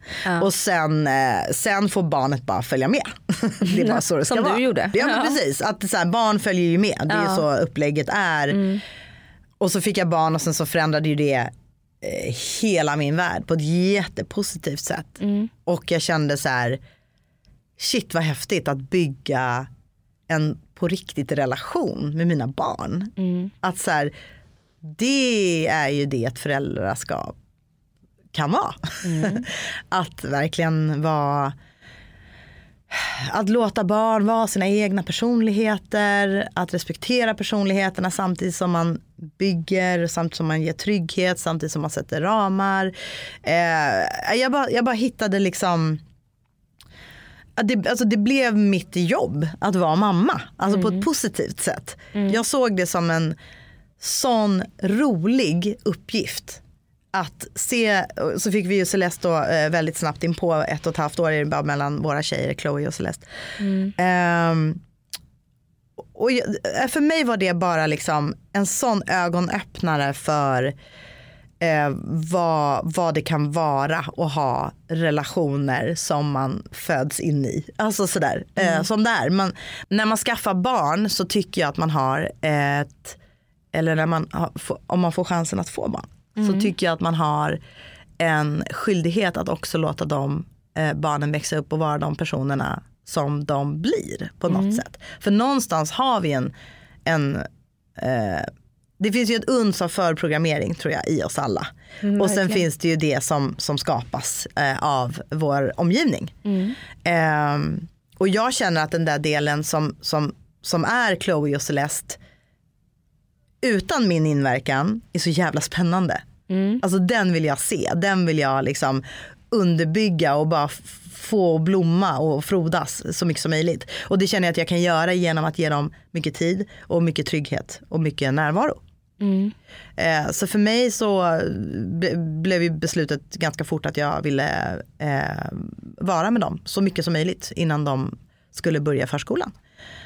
[SPEAKER 4] och sen, eh, sen får barnet bara följa med. det är bara så det ska
[SPEAKER 5] Som du
[SPEAKER 4] vara.
[SPEAKER 5] gjorde.
[SPEAKER 4] Ja, men
[SPEAKER 5] Ja.
[SPEAKER 4] precis, att så här, barn följer ju med, det är
[SPEAKER 5] Ja.
[SPEAKER 4] så upplägget är.
[SPEAKER 5] Mm.
[SPEAKER 4] Och så fick jag barn och sen så förändrade ju det eh, hela min värld på ett jättepositivt sätt.
[SPEAKER 5] Mm.
[SPEAKER 4] Och jag kände så här, shit vad häftigt att bygga en på riktigt relation med mina barn. Att så här, det är ju det ett föräldraskap kan vara. att verkligen vara att låta barn vara sina egna personligheter, att respektera personligheterna samtidigt som man bygger, samtidigt som man ger trygghet, samtidigt som man sätter ramar. Eh, jag, bara, jag bara hittade liksom det, alltså det blev mitt jobb att vara mamma, alltså på ett positivt sätt. Jag såg det som en sån rolig uppgift. Att se, så fick vi ju Celeste då, eh, väldigt snabbt in på ett och ett halvt år är det bara mellan våra tjejer, Chloe och Celeste. Ehm, och jag, eh, för mig var det bara liksom en sån ögonöppnare för eh, vad, vad det kan vara att ha relationer som man föds in i. Alltså sådär, eh, som det är. Man, när man skaffar barn så tycker jag att man har ett, eller när man har, om man får chansen att få barn, så tycker jag att man har en skyldighet att också låta de eh, barnen växa upp och vara de personerna som de blir på något sätt. För någonstans har vi en, en eh, det finns ju ett uns av förprogrammering tror jag i oss alla. och sen finns det ju det som, som skapas eh, av vår omgivning. Ehm, och jag känner att den där delen som, som, som är Chloe och Celeste utan min inverkan är så jävla spännande. Alltså den vill jag se, den vill jag liksom underbygga och bara få blomma och frodas så mycket som möjligt. Och det känner jag att jag kan göra genom att ge dem mycket tid och mycket trygghet och mycket närvaro. Eh, så för mig så ble, blev ju beslutet ganska fort att jag ville eh, vara med dem så mycket som möjligt innan de skulle börja förskolan.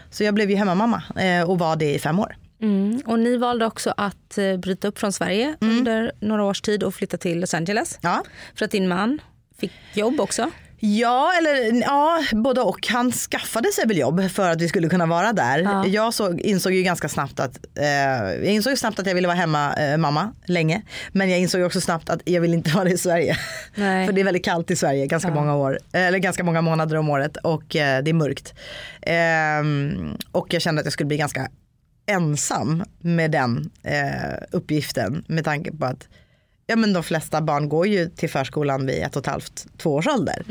[SPEAKER 4] Så jag blev ju hemmamamma eh, och var det i fem år.
[SPEAKER 5] Mm. Och ni valde också att eh, bryta upp från Sverige under några års tid och flytta till Los Angeles.
[SPEAKER 4] Ja.
[SPEAKER 5] För att din man fick jobb också.
[SPEAKER 4] Ja, eller ja, både och. Han skaffade sig väl jobb för att vi skulle kunna vara där.
[SPEAKER 5] Ja.
[SPEAKER 4] Jag såg, insåg ju ganska snabbt att, eh, jag insåg snabbt att jag ville vara hemma eh, mamma länge. Men jag insåg också snabbt att jag vill inte vara det i Sverige.
[SPEAKER 5] Nej.
[SPEAKER 4] för det är väldigt kallt i Sverige ganska många år, eller ganska många månader om året och eh, det är mörkt. Ehm, och jag kände att jag skulle bli ganska ensam med den eh, uppgiften med tanke på att ja, men de flesta barn går ju till förskolan vid ett och ett halvt, två års ålder.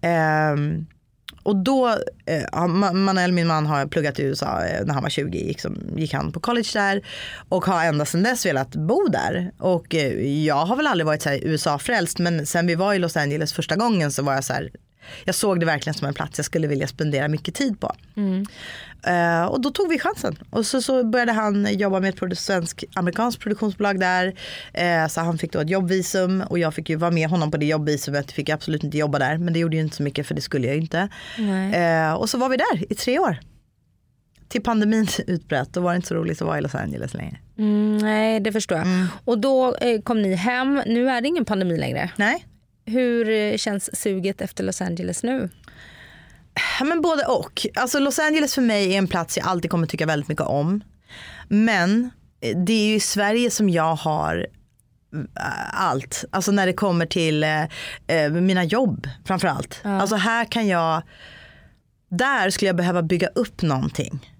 [SPEAKER 4] Ehm, och då, eh, Manuel, min man, har pluggat i USA eh, när han var 20, gick, som, gick han på college där och har ända sedan dess velat bo där. Och eh, jag har väl aldrig varit så här USA-frälst men sen vi var i Los Angeles första gången så var jag så här, jag såg det verkligen som en plats jag skulle vilja spendera mycket tid på. Eh, och då tog vi chansen. Och så, så började han jobba med ett produ- svensk-amerikanskt produktionsbolag där. Eh, så han fick då ett jobbvisum och jag fick ju vara med honom på det jobbvisumet. Fick absolut inte jobba där men det gjorde ju inte så mycket för det skulle jag ju inte. Eh, och så var vi där i tre år. Till pandemin utbröt, då var det inte så roligt att vara i Los Angeles längre.
[SPEAKER 5] Mm, nej, det förstår jag. Och då eh, kom ni hem. Nu är det ingen pandemi längre.
[SPEAKER 4] Nej,
[SPEAKER 5] Hur eh, känns suget efter Los Angeles nu?
[SPEAKER 4] Ja, men både och. Alltså Los Angeles för mig är en plats jag alltid kommer tycka väldigt mycket om. Men eh, det är ju i Sverige som jag har eh, allt. Alltså när det kommer till eh, eh, mina jobb framförallt. Alltså här kan jag, där skulle jag behöva bygga upp någonting.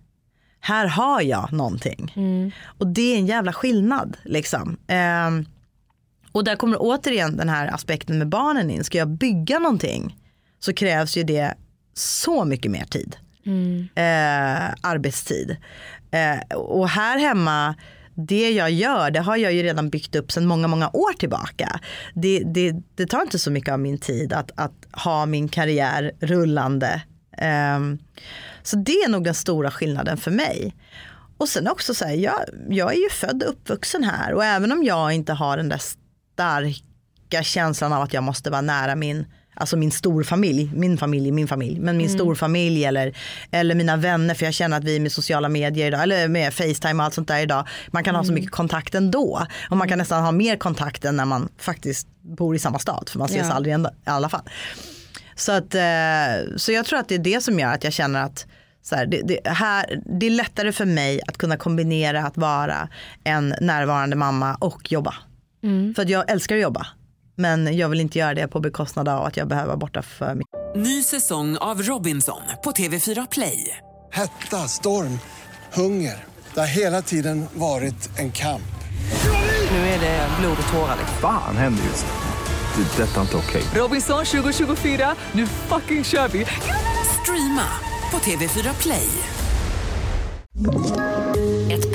[SPEAKER 4] Här har jag någonting. Och det är en jävla skillnad liksom. Ehm, och där kommer återigen den här aspekten med barnen in. Ska jag bygga någonting så krävs ju det så mycket mer tid. Eh, arbetstid. Eh, och här hemma, det jag gör, det har jag ju redan byggt upp sedan många, många år tillbaka. Det, det, det tar inte så mycket av min tid att, att ha min karriär rullande. Ehm, så det är nog den stora skillnaden för mig. Och sen också så här, jag, jag är ju född och uppvuxen här och även om jag inte har den där starka känslan av att jag måste vara nära min Alltså min storfamilj, min familj, min familj, men min storfamilj eller, eller mina vänner för jag känner att vi med sociala medier idag, eller med Facetime och allt sånt där idag, man kan ha så mycket kontakt ändå. Och man kan nästan ha mer kontakt än när man faktiskt bor i samma stad för man ses
[SPEAKER 5] Ja.
[SPEAKER 4] aldrig ändå, i alla fall. Så, att, eh, så jag tror att det är det som gör att jag känner att så här, det, det, här, det är lättare för mig att kunna kombinera att vara en närvarande mamma och jobba. För att jag älskar att jobba. Men jag vill inte göra det på bekostnad av att jag behöver vara borta för mycket.
[SPEAKER 1] Ny säsong av Robinson på TV4 Play.
[SPEAKER 2] Hetta, storm, hunger. Det har hela tiden varit en kamp.
[SPEAKER 1] Nu är det blod och tårar.
[SPEAKER 3] Fan händer just nu. Det. är Detta är inte okej.
[SPEAKER 1] Robinson 2024, nu fucking kör vi! Streama på TV4 Play.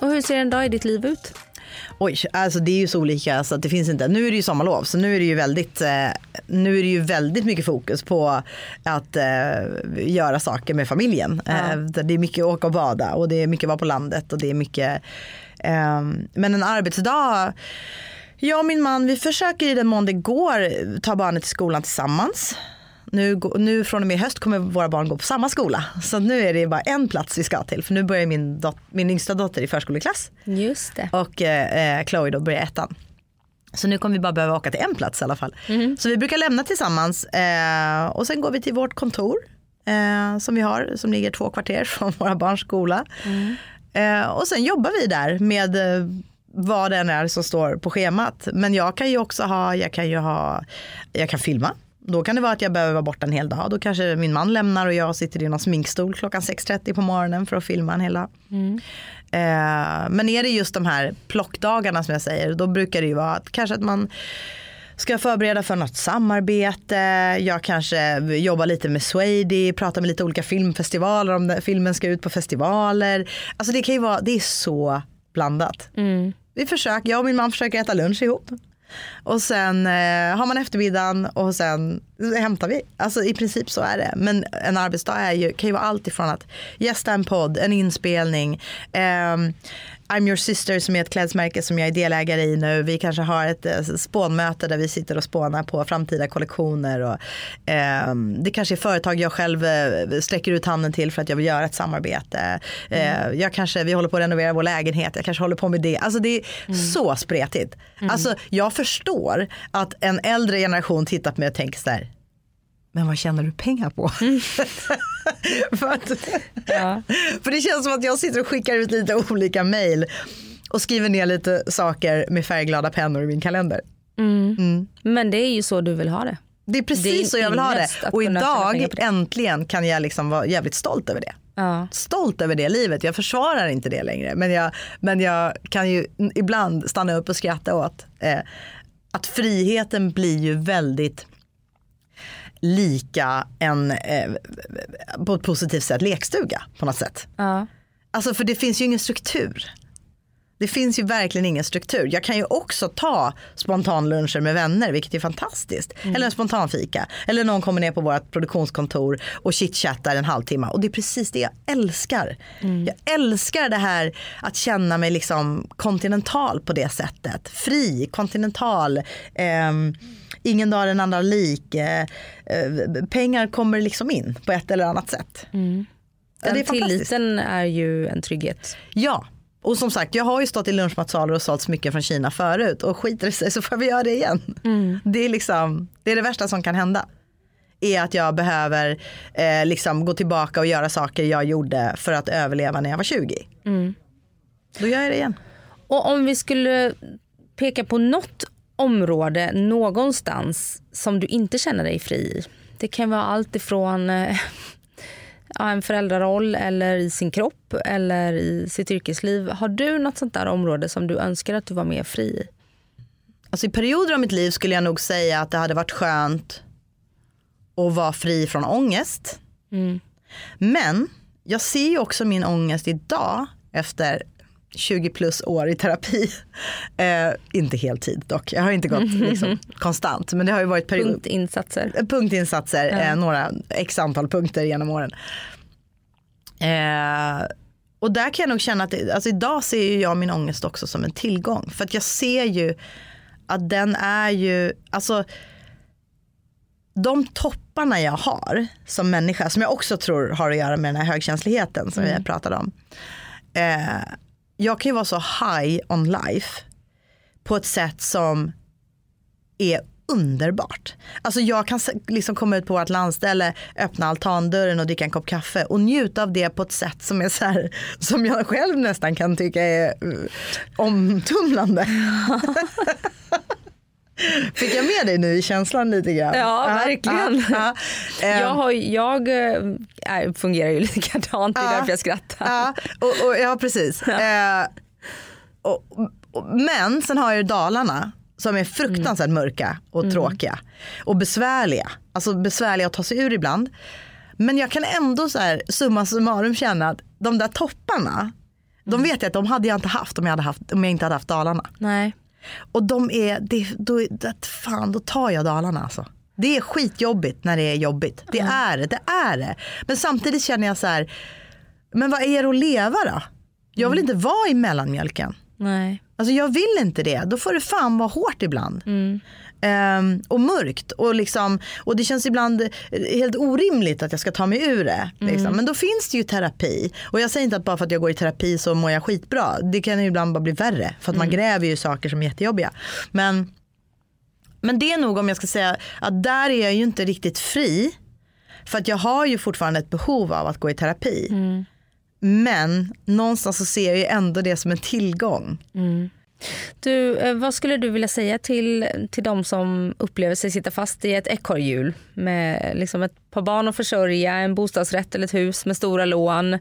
[SPEAKER 5] Och hur ser en dag i ditt liv ut?
[SPEAKER 4] Oj, alltså det är ju så olika så att det finns inte. Nu är det ju sommarlov så nu är det ju väldigt, eh, nu är det ju väldigt mycket fokus på att eh, göra saker med familjen. Eh, det är mycket åka och bada och det är mycket vara på landet och det är mycket, eh, men en arbetsdag Jag och min man vi försöker i den mån det går ta barnet till skolan tillsammans. Nu, nu från och med i höst kommer våra barn gå på samma skola. Så nu är det bara en plats vi ska till. För nu börjar min, dot- min yngsta dotter i förskoleklass.
[SPEAKER 5] Just det.
[SPEAKER 4] Och eh, Chloe då börjar ettan. Så nu kommer vi bara behöva åka till en plats i alla fall. Så vi brukar lämna tillsammans eh, och sen går vi till vårt kontor eh, som vi har som ligger två kvarter från våra barns skola. Eh, och sen jobbar vi där med eh, vad det än är som står på schemat. Men jag kan ju också ha, jag kan ju ha, jag kan filma. Då kan det vara att jag behöver vara borta en hel dag. Då kanske min man lämnar och jag sitter i någon sminkstol klockan 6.30 på morgonen för att filma en hel dag. Eh, men är det just de här plockdagarna som jag säger, då brukar det ju vara att kanske att man ska förbereda för något samarbete, jag kanske jobbar lite med Swady, pratar med lite olika filmfestivaler om filmen ska ut på festivaler. Alltså det kan ju vara, det är så blandat. Vi försöker, jag och min man försöker äta lunch ihop. Och sen eh, har man eftermiddagen och sen hämtar vi. Alltså i princip så är det. Men en arbetsdag är ju, kan ju vara allt ifrån att gästa en podd, en inspelning. eh, I'm your sister som är ett klädesmärke som jag är delägare i nu. Vi kanske har ett eh, spånmöte där vi sitter och spånar på framtida kollektioner. Och, ehm, det kanske är företag jag själv eh, sträcker ut handen till för att jag vill göra ett samarbete. Eh, jag kanske, vi håller på att renovera vår lägenhet, jag kanske håller på med det. Alltså det är så spretigt. Alltså jag förstår att en äldre generation tittar på mig och tänker så här, men vad tjänar du pengar på? för, att, för det känns som att jag sitter och skickar ut lite olika mejl och skriver ner lite saker med färgglada pennor i min kalender.
[SPEAKER 5] Men det är ju så du vill ha det.
[SPEAKER 4] Det är precis
[SPEAKER 5] Det är
[SPEAKER 4] så jag vill ha det. Och idag äntligen kan jag liksom vara jävligt stolt över det.
[SPEAKER 5] Ja.
[SPEAKER 4] Stolt över det livet. Jag försvarar inte det längre. Men jag, men jag kan ju ibland stanna upp och skratta åt eh, att friheten blir ju väldigt lika en, eh, på ett positivt sätt, lekstuga på något sätt.
[SPEAKER 5] Ja.
[SPEAKER 4] Alltså för det finns ju ingen struktur. Det finns ju verkligen ingen struktur. Jag kan ju också ta spontanluncher med vänner, vilket är fantastiskt. Eller en spontanfika. Eller någon kommer ner på vårt produktionskontor och chitchattar en halvtimme. Och det är precis det jag älskar. Jag älskar det här att känna mig liksom kontinental på det sättet. Fri, kontinental. ehm, ingen dag är den andra lik. Eh, eh, pengar kommer liksom in på ett eller annat sätt. Ja,
[SPEAKER 5] Den
[SPEAKER 4] det är
[SPEAKER 5] tilliten är ju en trygghet.
[SPEAKER 4] Ja, och som sagt jag har ju stått i lunchmatsalar och sålt smycken från Kina förut och skiter det sig så får vi göra det igen. Det, är liksom, det är det värsta som kan hända. Är att jag behöver eh, liksom gå tillbaka och göra saker jag gjorde för att överleva när jag var 20. Då gör jag det igen.
[SPEAKER 5] Och om vi skulle peka på något område någonstans som du inte känner dig fri i. Det kan vara allt ifrån eh, en föräldraroll eller i sin kropp eller i sitt yrkesliv. Har du något sånt där område som du önskar att du var mer fri i?
[SPEAKER 4] alltså i perioder av mitt liv skulle jag nog säga att det hade varit skönt att vara fri från ångest. Men jag ser ju också min ångest idag efter 20 plus år i terapi. Eh, inte heltid dock, jag har inte gått liksom, konstant. Men det har ju varit period-
[SPEAKER 5] Punktinsatser.
[SPEAKER 4] punktinsatser, eh, några x antal punkter genom åren. Eh, och där kan jag nog känna att alltså idag ser ju jag min ångest också som en tillgång. För att jag ser ju att den är ju, alltså de topparna jag har som människa, som jag också tror har att göra med den här högkänsligheten som vi pratade om. Eh, jag kan ju vara så high on life på ett sätt som är underbart. Alltså jag kan liksom komma ut på vårt landställe, öppna altandörren och dricka en kopp kaffe och njuta av det på ett sätt som är så här, som jag själv nästan kan tycka är uh, omtumlande. Fick jag med dig nu i känslan lite grann?
[SPEAKER 5] Ja, verkligen.
[SPEAKER 4] ja, ja. Eh,
[SPEAKER 5] Jag, har, jag äh, fungerar ju likadant, det är därför jag skrattar.
[SPEAKER 4] Och, och, ja precis. Eh, och, och, men sen har jag ju Dalarna som är fruktansvärt mörka och tråkiga. Och besvärliga. Alltså besvärliga att ta sig ur ibland. Men jag kan ändå så här summa summarum känna att de där topparna, de vet jag att de hade jag inte haft om jag, hade haft, om jag inte hade haft Dalarna.
[SPEAKER 5] Nej.
[SPEAKER 4] Och de är, det, då, det, fan då tar jag Dalarna alltså. Det är skitjobbigt när det är jobbigt. Det är det, det är det. Men samtidigt känner jag så här, men vad är det att leva då? Jag vill inte vara i mellanmjölken.
[SPEAKER 5] Nej.
[SPEAKER 4] Alltså jag vill inte det. Då får det fan vara hårt ibland. Ehm, och mörkt. Och, liksom, och det känns ibland helt orimligt att jag ska ta mig ur det. Liksom. Men då finns det ju terapi. Och jag säger inte att bara för att jag går i terapi så mår jag skitbra. Det kan ju ibland bara bli värre. För att man gräver ju saker som är jättejobbiga. Men, men det är nog om jag ska säga att där är jag ju inte riktigt fri. För att jag har ju fortfarande ett behov av att gå i terapi. Men någonstans så ser jag ju ändå det som en tillgång.
[SPEAKER 5] Du, eh, vad skulle du vilja säga till, till de som upplever sig sitta fast i ett ekorrhjul med liksom ett par barn att försörja, en bostadsrätt eller ett hus med stora lån,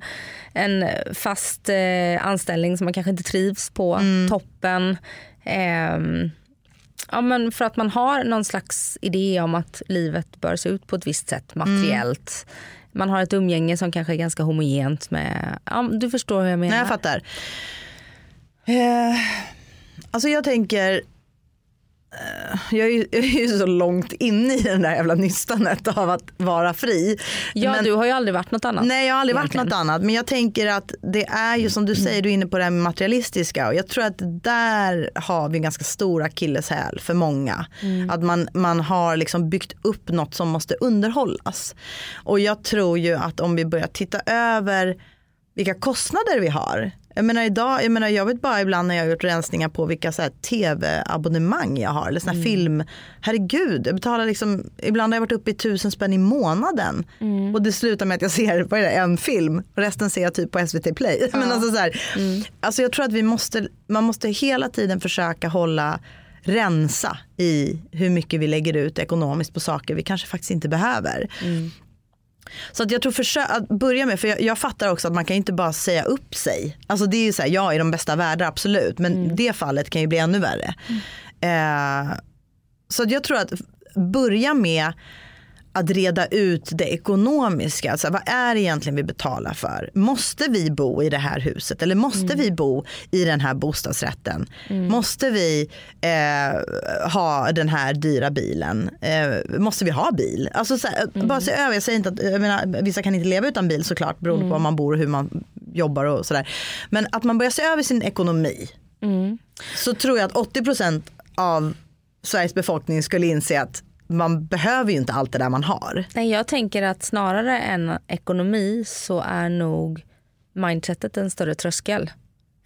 [SPEAKER 5] en fast eh, anställning som man kanske inte trivs på, toppen. Ehm, ja, men för att man har någon slags idé om att livet bör se ut på ett visst sätt materiellt. Man har ett umgänge som kanske är ganska homogent med, ja, du förstår hur jag menar.
[SPEAKER 4] Nej, jag fattar. Eh, alltså jag tänker, eh, jag är, ju, jag är ju så långt inne i den där jävla nystanet av att vara fri.
[SPEAKER 5] Ja,
[SPEAKER 4] Men-
[SPEAKER 5] du har ju aldrig varit något annat.
[SPEAKER 4] Nej jag har aldrig
[SPEAKER 5] egentligen.
[SPEAKER 4] varit något annat. Men jag tänker att det är ju som du säger, du är inne på det här med materialistiska. Och jag tror att där har vi en ganska stor akilleshäl för många. Att man, man har liksom byggt upp något som måste underhållas. Och jag tror ju att om vi börjar titta över vilka kostnader vi har. Jag menar idag, jag menar jag vet bara ibland när jag har gjort rensningar på vilka så tv-abonnemang jag har. Eller såna här film. Herregud, jag betalar liksom, ibland har jag varit uppe i tusen spänn i månaden. Och det slutar med att jag ser vad är det, en film. Och resten ser jag typ på SVT Play. Men alltså, så här, alltså jag tror att vi måste, man måste hela tiden försöka hålla rensa i hur mycket vi lägger ut ekonomiskt på saker vi kanske faktiskt inte behöver. Så att jag tror försök, att börja med, för jag, jag fattar också att man kan inte bara säga upp sig. Alltså det är ju så här, jag är de bästa världar absolut, men det fallet kan ju bli ännu värre. Eh, så jag tror att börja med att reda ut det ekonomiska. Alltså, vad är det egentligen vi betalar för? Måste vi bo i det här huset eller måste vi bo i den här bostadsrätten? Måste vi eh, ha den här dyra bilen? Eh, måste vi ha bil? Alltså, så här, Bara se över, jag säger inte att jag menar, vissa kan inte leva utan bil såklart beroende på var man bor och hur man jobbar och sådär. Men att man börjar se över sin ekonomi så tror jag att 80% av Sveriges befolkning skulle inse att man behöver ju inte allt det där man har.
[SPEAKER 5] Nej, jag tänker att snarare än ekonomi så är nog mindsetet en större tröskel.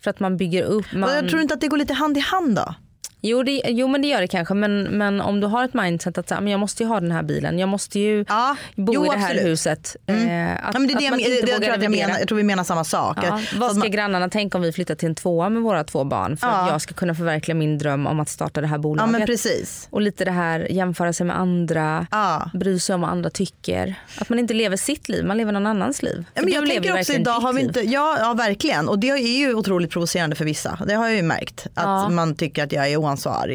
[SPEAKER 5] För att man bygger upp... Man...
[SPEAKER 4] Jag tror inte att det går lite hand i hand då?
[SPEAKER 5] Jo, det, jo men det gör det kanske men, men om du har ett mindset att så, här, men jag måste ju ha den här bilen, jag måste ju
[SPEAKER 4] Ja,
[SPEAKER 5] bo
[SPEAKER 4] jo,
[SPEAKER 5] i det här
[SPEAKER 4] absolut.
[SPEAKER 5] huset.
[SPEAKER 4] Mm.
[SPEAKER 5] Eh, att,
[SPEAKER 4] ja, men det är det
[SPEAKER 5] att
[SPEAKER 4] jag, det, tror att jag,
[SPEAKER 5] revidera.
[SPEAKER 4] menar, jag tror vi menar samma sak.
[SPEAKER 5] Ja, vad
[SPEAKER 4] att
[SPEAKER 5] ska
[SPEAKER 4] man-
[SPEAKER 5] grannarna tänka om vi flyttar till en tvåa med våra två barn för att
[SPEAKER 4] Ja.
[SPEAKER 5] jag ska kunna förverkliga min dröm om att starta det här
[SPEAKER 4] ja
[SPEAKER 5] bolaget.
[SPEAKER 4] men precis.
[SPEAKER 5] Och lite det här jämföra sig med andra,
[SPEAKER 4] Ja.
[SPEAKER 5] bry sig om vad andra tycker. Att man inte lever sitt liv, man lever någon annans liv.
[SPEAKER 4] Ja, men jag
[SPEAKER 5] lever
[SPEAKER 4] tänker också idag har vi inte, ja, ja verkligen och det är ju otroligt provocerande för vissa. Det har jag ju märkt. Att
[SPEAKER 5] Ja.
[SPEAKER 4] man tycker att jag är oansvarig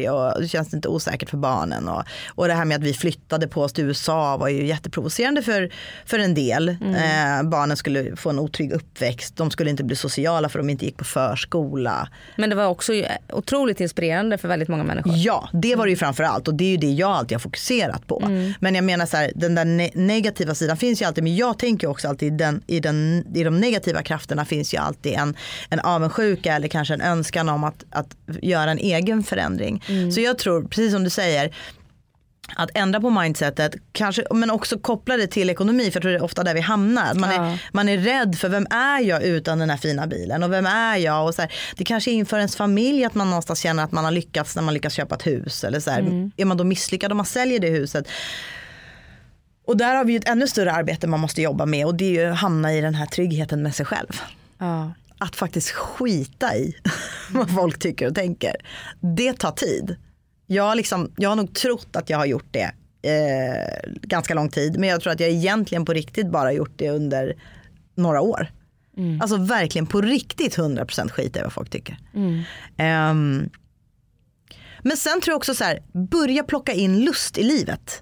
[SPEAKER 4] och det känns inte osäkert för barnen. Och, och det här med att vi flyttade på oss till USA var ju jätteprovocerande för, för en del. Eh, barnen skulle få en otrygg uppväxt, de skulle inte bli sociala för de inte gick på förskola.
[SPEAKER 5] Men det var också otroligt inspirerande för väldigt många människor.
[SPEAKER 4] Ja, det var det ju framför allt och det är ju det jag alltid har fokuserat på. Men jag menar så här, den där ne- negativa sidan finns ju alltid, men jag tänker också alltid den, i, den, i de negativa krafterna finns ju alltid en, en avundsjuka eller kanske en önskan om att, att göra en egen förändring. Så jag tror, precis som du säger, att ändra på mindsetet, kanske, men också koppla det till ekonomi för jag tror det är ofta där vi hamnar. Man,
[SPEAKER 5] Ja.
[SPEAKER 4] är, man är rädd för vem är jag utan den här fina bilen och vem är jag? Och så här, det kanske är inför ens familj att man någonstans känner att man har lyckats när man lyckas köpa ett hus. Eller så här, Är man då misslyckad om man säljer det huset? Och där har vi ju ett ännu större arbete man måste jobba med och det är ju att hamna i den här tryggheten med sig själv.
[SPEAKER 5] Ja.
[SPEAKER 4] Att faktiskt skita i vad folk tycker och tänker. Det tar tid. Jag, har liksom, jag har nog trott att jag har gjort det eh, ganska lång tid. Men jag tror att jag egentligen på riktigt bara gjort det under några år. Alltså verkligen på riktigt 100% skit i vad folk tycker. Ehm, men sen tror jag också så här, börja plocka in lust i livet.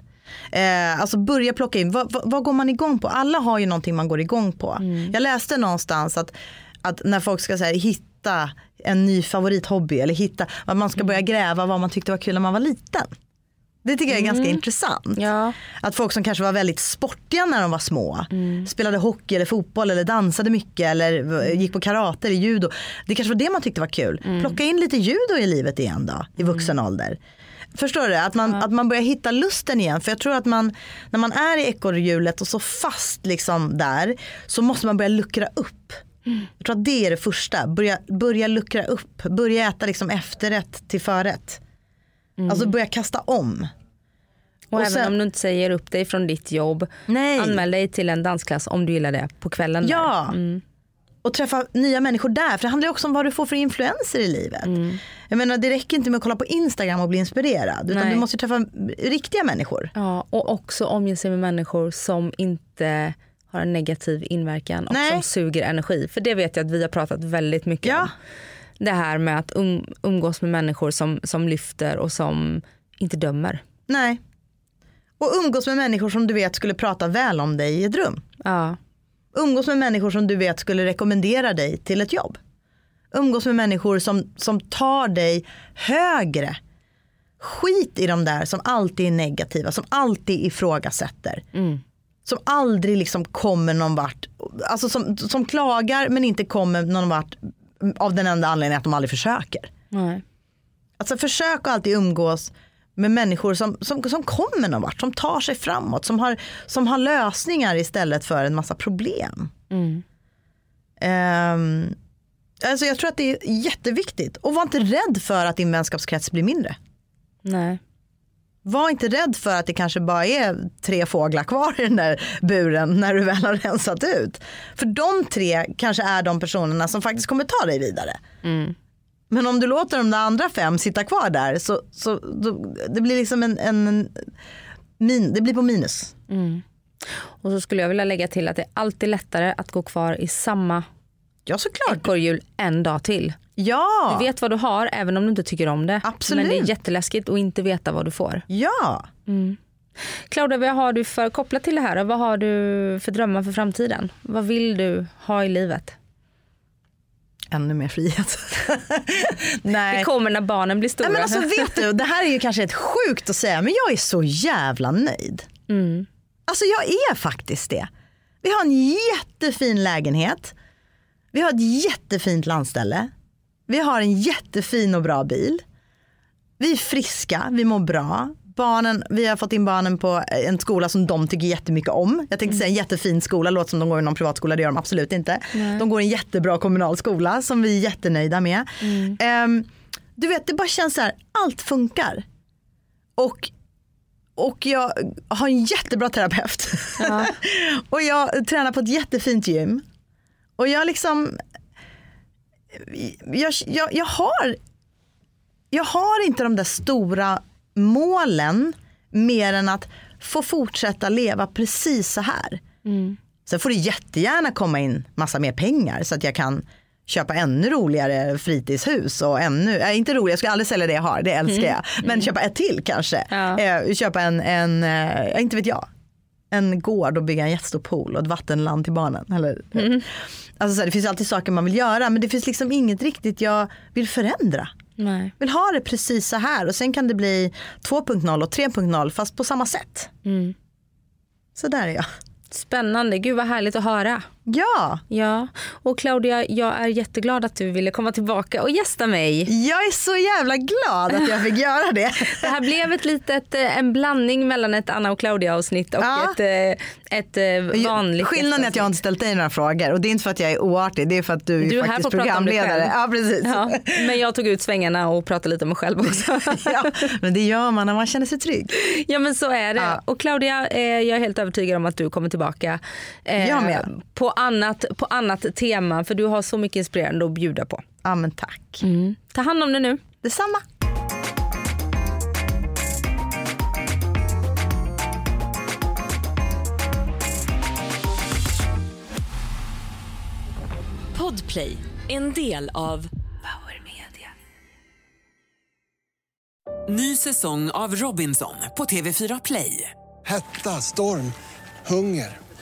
[SPEAKER 4] Eh, alltså börja plocka in, vad, vad, vad går man igång på? Alla har ju någonting man går igång på. Jag läste någonstans att, att när folk ska så här, hitta en ny favorithobby eller hitta, att man ska börja gräva vad man tyckte var kul när man var liten. Det tycker jag är ganska intressant.
[SPEAKER 5] Ja.
[SPEAKER 4] Att folk som kanske var väldigt sportiga när de var små, spelade hockey eller fotboll eller dansade mycket eller v- gick på karate eller judo. Det kanske var det man tyckte var kul. Plocka in lite judo i livet igen då, i vuxen ålder. Förstår du? Att man, att man börjar hitta lusten igen. För jag tror att man, när man är i ekorrhjulet och så fast liksom där, så måste man börja luckra upp. Jag tror att det är det första. Börja, börja luckra upp. Börja äta liksom efterrätt till förrätt. Alltså börja kasta om.
[SPEAKER 5] Och,
[SPEAKER 4] Och
[SPEAKER 5] även
[SPEAKER 4] sen-
[SPEAKER 5] om du inte säger upp dig från ditt jobb,
[SPEAKER 4] Nej.
[SPEAKER 5] anmäl dig till en dansklass om du gillar det på kvällen.
[SPEAKER 4] Ja. Och träffa nya människor där. För det handlar också om vad du får för influenser i livet. Jag menar det räcker inte med att kolla på Instagram och bli inspirerad. Utan
[SPEAKER 5] Nej.
[SPEAKER 4] du måste träffa riktiga människor.
[SPEAKER 5] Ja, och också omge sig med människor som inte har en negativ inverkan och
[SPEAKER 4] Nej.
[SPEAKER 5] som suger energi. För det vet jag att vi har pratat väldigt mycket
[SPEAKER 4] Ja.
[SPEAKER 5] om. Det här med att um, umgås med människor som, som lyfter och som inte dömer.
[SPEAKER 4] Nej. Och umgås med människor som du vet skulle prata väl om dig i ett rum.
[SPEAKER 5] Ja.
[SPEAKER 4] Umgås med människor som du vet skulle rekommendera dig till ett jobb. Umgås med människor som, som tar dig högre. Skit i de där som alltid är negativa, som alltid ifrågasätter. Som aldrig liksom kommer någon vart. Alltså som, som klagar men inte kommer någon vart av den enda anledningen att de aldrig försöker.
[SPEAKER 5] Nej.
[SPEAKER 4] Alltså försök att alltid umgås med människor som, som, som kommer någon vart, som tar sig framåt, som har, som har lösningar istället för en massa problem. Ehm, alltså jag tror att det är jätteviktigt. Och var inte rädd för att din vänskapskrets blir mindre.
[SPEAKER 5] Nej.
[SPEAKER 4] Var inte rädd för att det kanske bara är tre fåglar kvar i den där buren när du väl har rensat ut. För de tre kanske är de personerna som faktiskt kommer ta dig vidare. Men om du låter de där andra fem sitta kvar där så, så då, det blir liksom en, en min, det blir på minus.
[SPEAKER 5] Och så skulle jag vilja lägga till att det är alltid lättare att gå kvar i samma
[SPEAKER 4] Ja såklart.
[SPEAKER 5] ekorrhjul en dag till.
[SPEAKER 4] Ja.
[SPEAKER 5] Du vet vad du har även om du inte tycker om det.
[SPEAKER 4] Absolut.
[SPEAKER 5] Men det är jätteläskigt att inte veta vad du får.
[SPEAKER 4] Ja.
[SPEAKER 5] Claudia, vad har du för, kopplat till det här, vad har du för drömmar för framtiden? Vad vill du ha i livet?
[SPEAKER 4] Ännu mer frihet. Nej.
[SPEAKER 5] Det kommer när barnen blir stora.
[SPEAKER 4] Nej, men alltså, vet du, det här är ju kanske ett sjukt att säga men jag är så jävla nöjd. Alltså jag är faktiskt det. Vi har en jättefin lägenhet. Vi har ett jättefint landställe. Vi har en jättefin och bra bil. Vi är friska, vi mår bra. Barnen, vi har fått in barnen på en skola som de tycker jättemycket om. Jag tänkte säga en jättefin skola, låter som de går i någon privatskola, det gör de absolut inte. De går i en jättebra kommunal skola som vi är jättenöjda med. Ehm, du vet, det bara känns så här, allt funkar. Och, och jag har en jättebra terapeut. och jag tränar på ett jättefint gym. Och jag liksom, jag, jag, jag har jag har inte de där stora målen mer än att få fortsätta leva precis så här. Sen får det jättegärna komma in massa mer pengar så att jag kan köpa ännu roligare fritidshus och ännu, äh, inte roligare, jag skulle aldrig sälja det jag har, det älskar
[SPEAKER 5] Mm.
[SPEAKER 4] jag. Men
[SPEAKER 5] Mm.
[SPEAKER 4] köpa ett till kanske.
[SPEAKER 5] Ja.
[SPEAKER 4] Eh, köpa en, en eh, inte vet jag, en gård och bygga en jättestor pool och ett vattenland till barnen. Eller,
[SPEAKER 5] Mm.
[SPEAKER 4] alltså, så här, det finns alltid saker man vill göra men det finns liksom inget riktigt jag vill förändra.
[SPEAKER 5] Nej.
[SPEAKER 4] Vill ha det precis så här och sen kan det bli 2.0 och 3.0 fast på samma sätt.
[SPEAKER 5] Mm.
[SPEAKER 4] Så där är jag.
[SPEAKER 5] Spännande, gud vad härligt att höra.
[SPEAKER 4] Ja.
[SPEAKER 5] Ja, och Claudia, jag är jätteglad att du ville komma tillbaka och gästa mig.
[SPEAKER 4] Jag är så jävla glad att jag fick göra det.
[SPEAKER 5] Det här blev ett litet, eh, en blandning mellan ett Anna och Claudia avsnitt och
[SPEAKER 4] Ja.
[SPEAKER 5] ett, eh, ett eh, vanligt
[SPEAKER 4] Skillnaden är att jag har inte ställt dig några frågor och det är inte för att jag är oartig, det är för att du är,
[SPEAKER 5] Du är här
[SPEAKER 4] faktiskt programledare. Ja, precis.
[SPEAKER 5] Ja, men jag tog ut svängarna och pratade lite om mig själv också.
[SPEAKER 4] ja, men det gör man när man känner sig trygg.
[SPEAKER 5] Ja men så är det. Och Claudia, jag är helt övertygad om att du kommer tillbaka. Eh,
[SPEAKER 4] Jag med.
[SPEAKER 5] På annat, på annat tema för du har så mycket inspirerande att bjuda på.
[SPEAKER 4] Ja men tack.
[SPEAKER 5] Mm. Ta hand om dig nu.
[SPEAKER 4] Detsamma.
[SPEAKER 6] Podplay, en del av Power Media.
[SPEAKER 1] Ny säsong av Robinson på TV4 Play.
[SPEAKER 2] Hetta, storm, hunger.